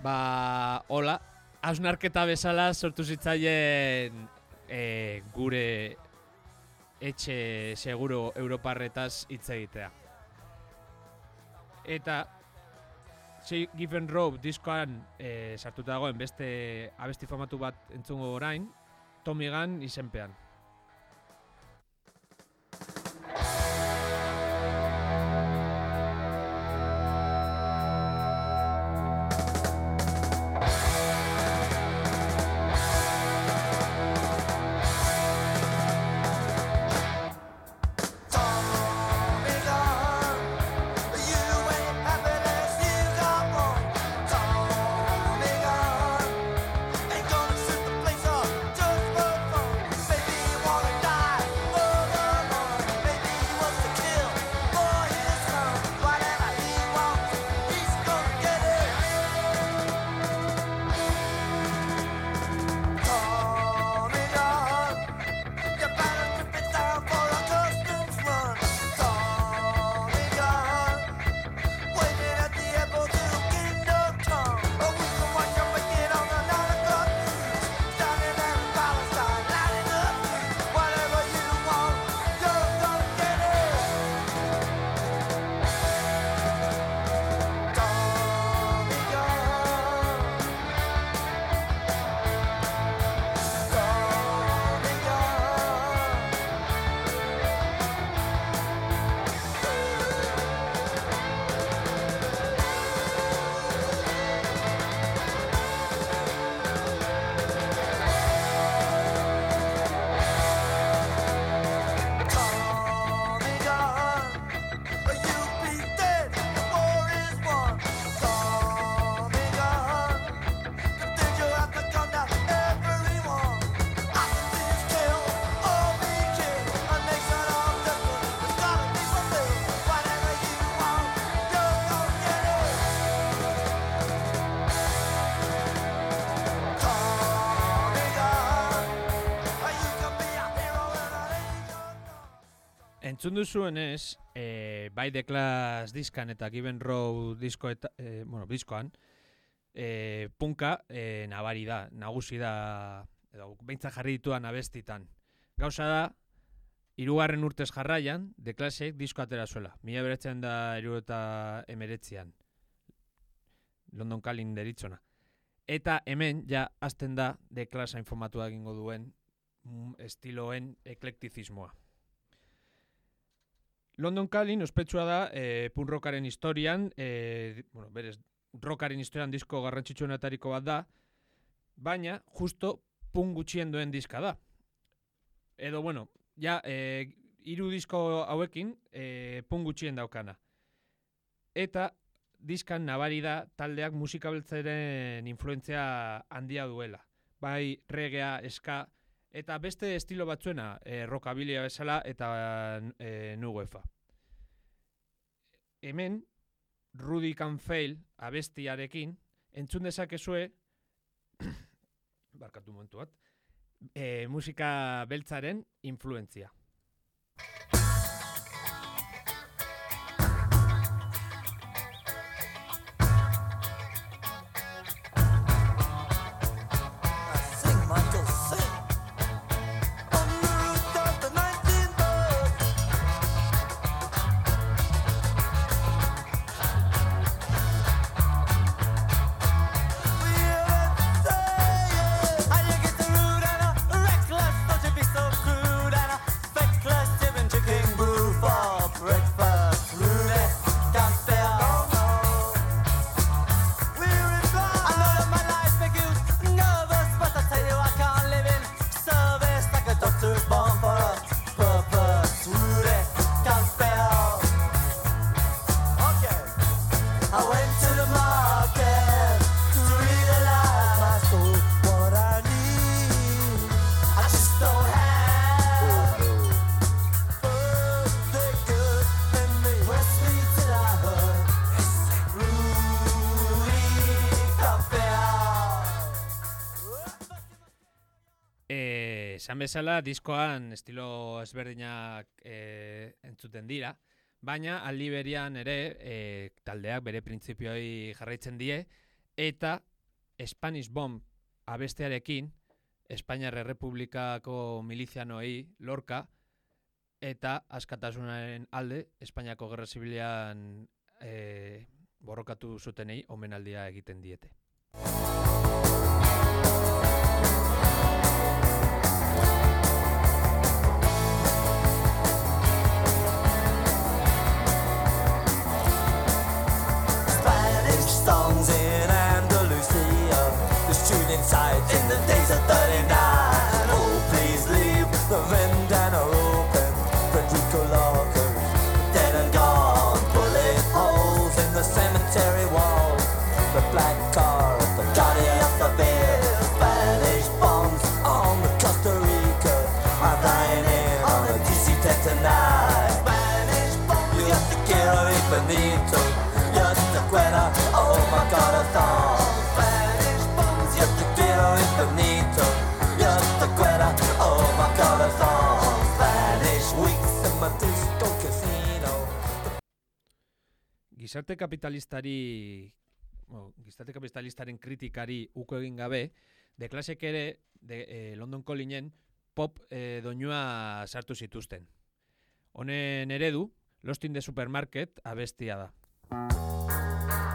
ba, hola, hausnarketa bezala sortu zitzaien e, gure etxe seguro europarretaz hitz egitea. Eta Say Given Rope diskoan e, sartuta dagoen beste abesti famatu bat entzungo orain, Tommy Gunn izenpean. Entzun duzuenez, e, bai The Clash diskan eta Given Row disko eta, e, bueno, diskoan, e, punka e, nabari da, nagusi da, edo beintza jarri dituan abestitan. Gauza da, irugarren urtez jarraian, The Clashek disko atera zuela. Mila beretzen da iru eta emeretzian. London Calling deritzona. Eta hemen, ja, azten da The Clash informatua egingo duen mm, estiloen eklektizismoa. London Calling ospetsua da e, punk rockaren historian, e, bueno, berez, rockaren historian disko garrantzitsuenetariko bat da, baina justo punk gutxien duen diska da. Edo, bueno, ja, e, hiru disko hauekin e, punk gutxien daukana. Eta diskan nabari da taldeak musika beltzaren influentzia handia duela. Bai reggaea, ska, eta beste estilo batzuena, e, rockabilia bezala eta e, nu UEFA. Hemen, Rudy Can Fail abestiarekin, entzun dezakezue, barkatu momentu bat, e, musika beltzaren influentzia. Esan bezala, diskoan estilo ezberdinak e, entzuten dira, baina aldi berian ere e, taldeak bere printzipioi jarraitzen die, eta Spanish Bomb abestearekin, Espainiar Errepublikako milizianoei lorka, eta askatasunaren alde, Espainiako Gerra Zibilian e, borrokatu zutenei omenaldia egiten diete. Songs in Andalusia. The shooting sight in the days of 39. Gizarte kapitalistari bueno, gizarte kapitalistaren kritikari uko egin gabe, de klasek ere de, eh, London Callingen pop eh, doinua sartu zituzten. Honen eredu, Lost in the Supermarket abestia da.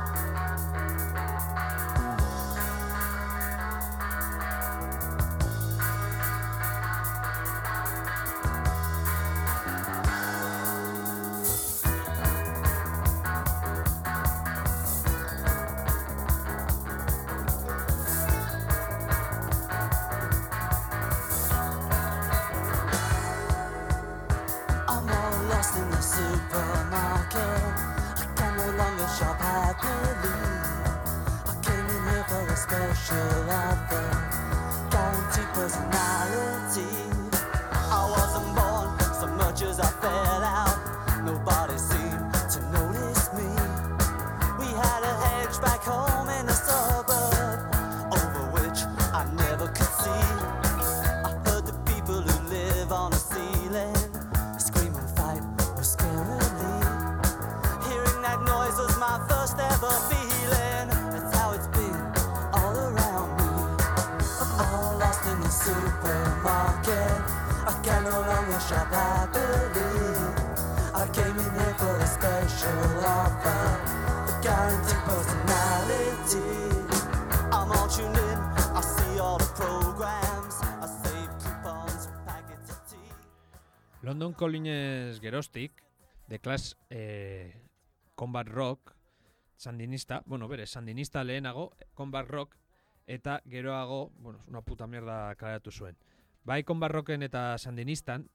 Happily. I came in here for a special offer, a guaranteed personality. I'm all tuned. I see all the programs. I save coupons for packets of tea. London Callinges gerostik, de Clash eh, Combat Rock, sandinista, bueno, bere, sandinista lehenago, Combat Rock, eta geroago, bueno, una puta mierda kaleratu zuen. Bai Combat Rocken eta sandinistan,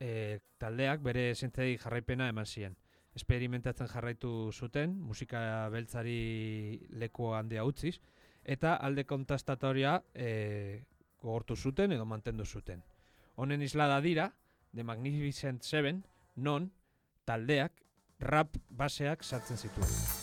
eh, taldeak bere zentzei jarraipena eman ziren. Experimentatzen jarraitu zuten, musika beltzari leku handia utziz, eta alde kontastatoria eh, gogortu zuten edo mantendu zuten. Honen islada dira, The Magnificent Seven, non taldeak rap baseak sartzen zituen.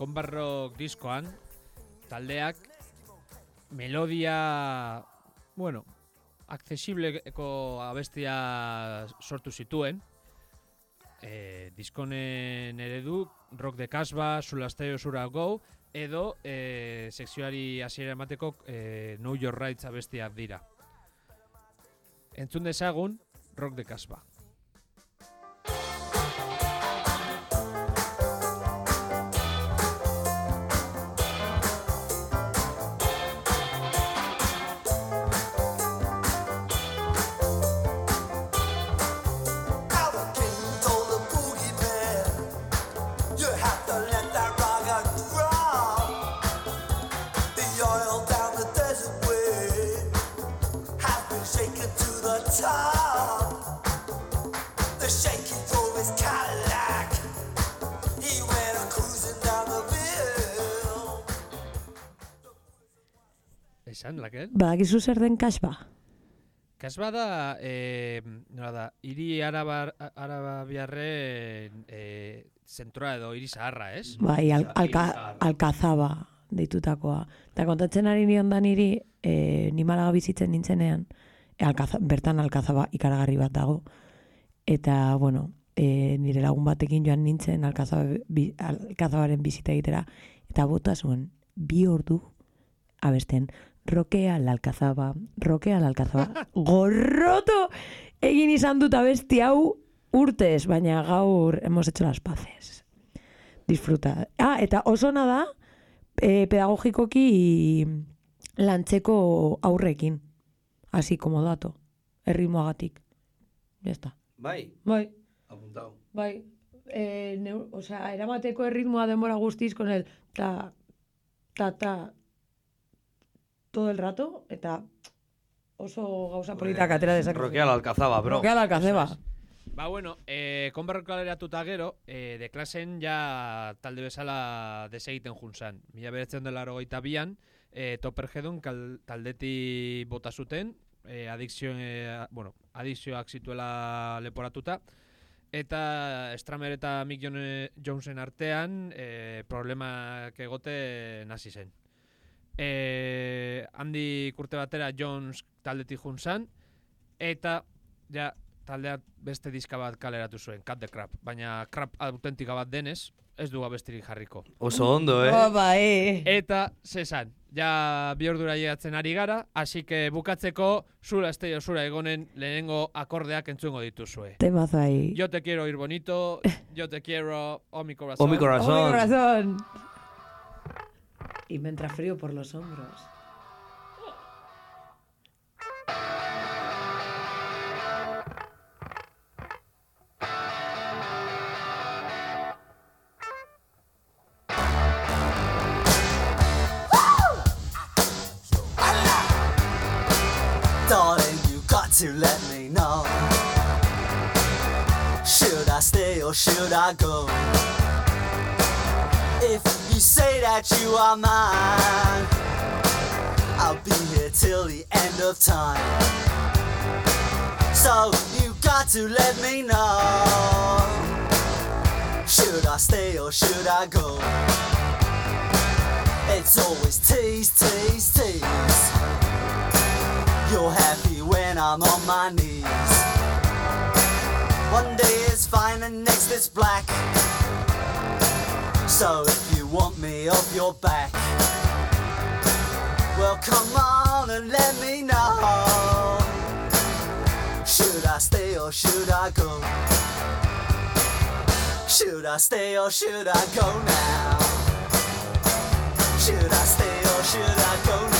Rock diskoan, taldeak melodia, bueno, accesibleko abestia sortu zituen, e, diskonen eredu, Rock de Kasba, Sulasteo Sura Go, edo e, sekzioari hasiera emateko e, Know Your Rights abestiak dira. Entzun dezagun, rock de kasba. Esan, lakel? Badakizu zer den kasba? Kasba da, e, nola da, hiri arabar, arabiarren e, zentroa edo hiri zaharra, ez? Bai, al, alka, alkazaba deitutakoa. Eta kontatzen ari nion da niri, e, ni Malaga bizitzen nintzenean, e, alkaza, bertan alkazaba ikaragarri bat dago. Eta, bueno, e, nire lagun batekin joan nintzen alkazaba, bi, alkazabaren bizita egitera, eta bota zuen bi ordu abesten, rokea lalkazaba, rokea lalkazaba, gorroto egin izan dut abesti hau urtez, baina gaur hemos hecho las paces. Disfruta. Ah, eta oso da, e, pedagogikoki lantzeko aurrekin. Así como dato. Erritmoagatik. Ya está. Bai, Bai, apuntau. bai. E, neu, o sea, eramateko erritmoa denbora guztiz con el ta, ta, ta, todo el rato, eta oso gauza politak atera dezakezu. Rokea la alcazaba, bro. Rokea la alkazeba. Ba, bueno, e, konbarro kaleratuta gero, e, de klasen ja talde bezala desegiten junzan. Mila beretzen dela erogeita bian, e, Toppergedon kal, taldeti bota zuten, e, adikzio, e, bueno, adikzioak zituela leporatuta, eta Stramer eta Mick Jone- Jonesen artean e, problemak egote hasi zen. E, handi kurte batera Jones taldetik junzan, eta ja taldea beste diska bat kaleratu zuen, Cut the Crap, baina crap autentika bat denez, ez du abestirik jarriko. Oso ondo, eh? Oh, bai. Eta, zesan, ja bi ordura llegatzen ari gara, así que bukatzeko zura esteo zura egonen lehenengo akordeak entzungo dituzue. Temazo ahí. Yo te quiero ir bonito, yo te quiero, oh mi corazón. Oh, mi corazón. Oh, mi corazón. Y me entra frío por los hombros. To let me know. Should I stay or should I go? If you say that you are mine, I'll be here till the end of time. So you got to let me know. Should I stay or should I go? It's always tease, tease, tease. You're happy when I'm on my knees. One day is fine and next is black. So if you want me off your back, well come on and let me know. Should I stay or should I go? Should I stay or should I go now? Should I stay or should I go now?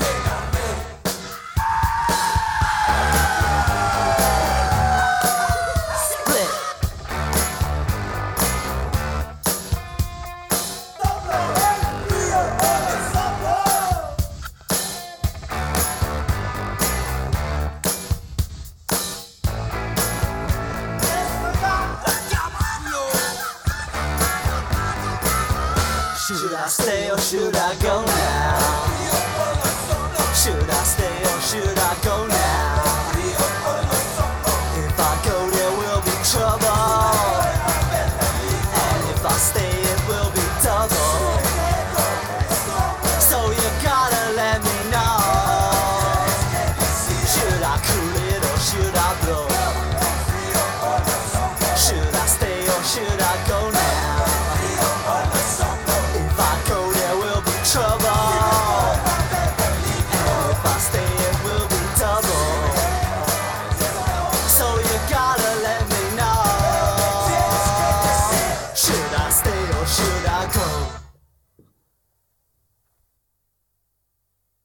I stay or should I go now? Should I stay or should I go now?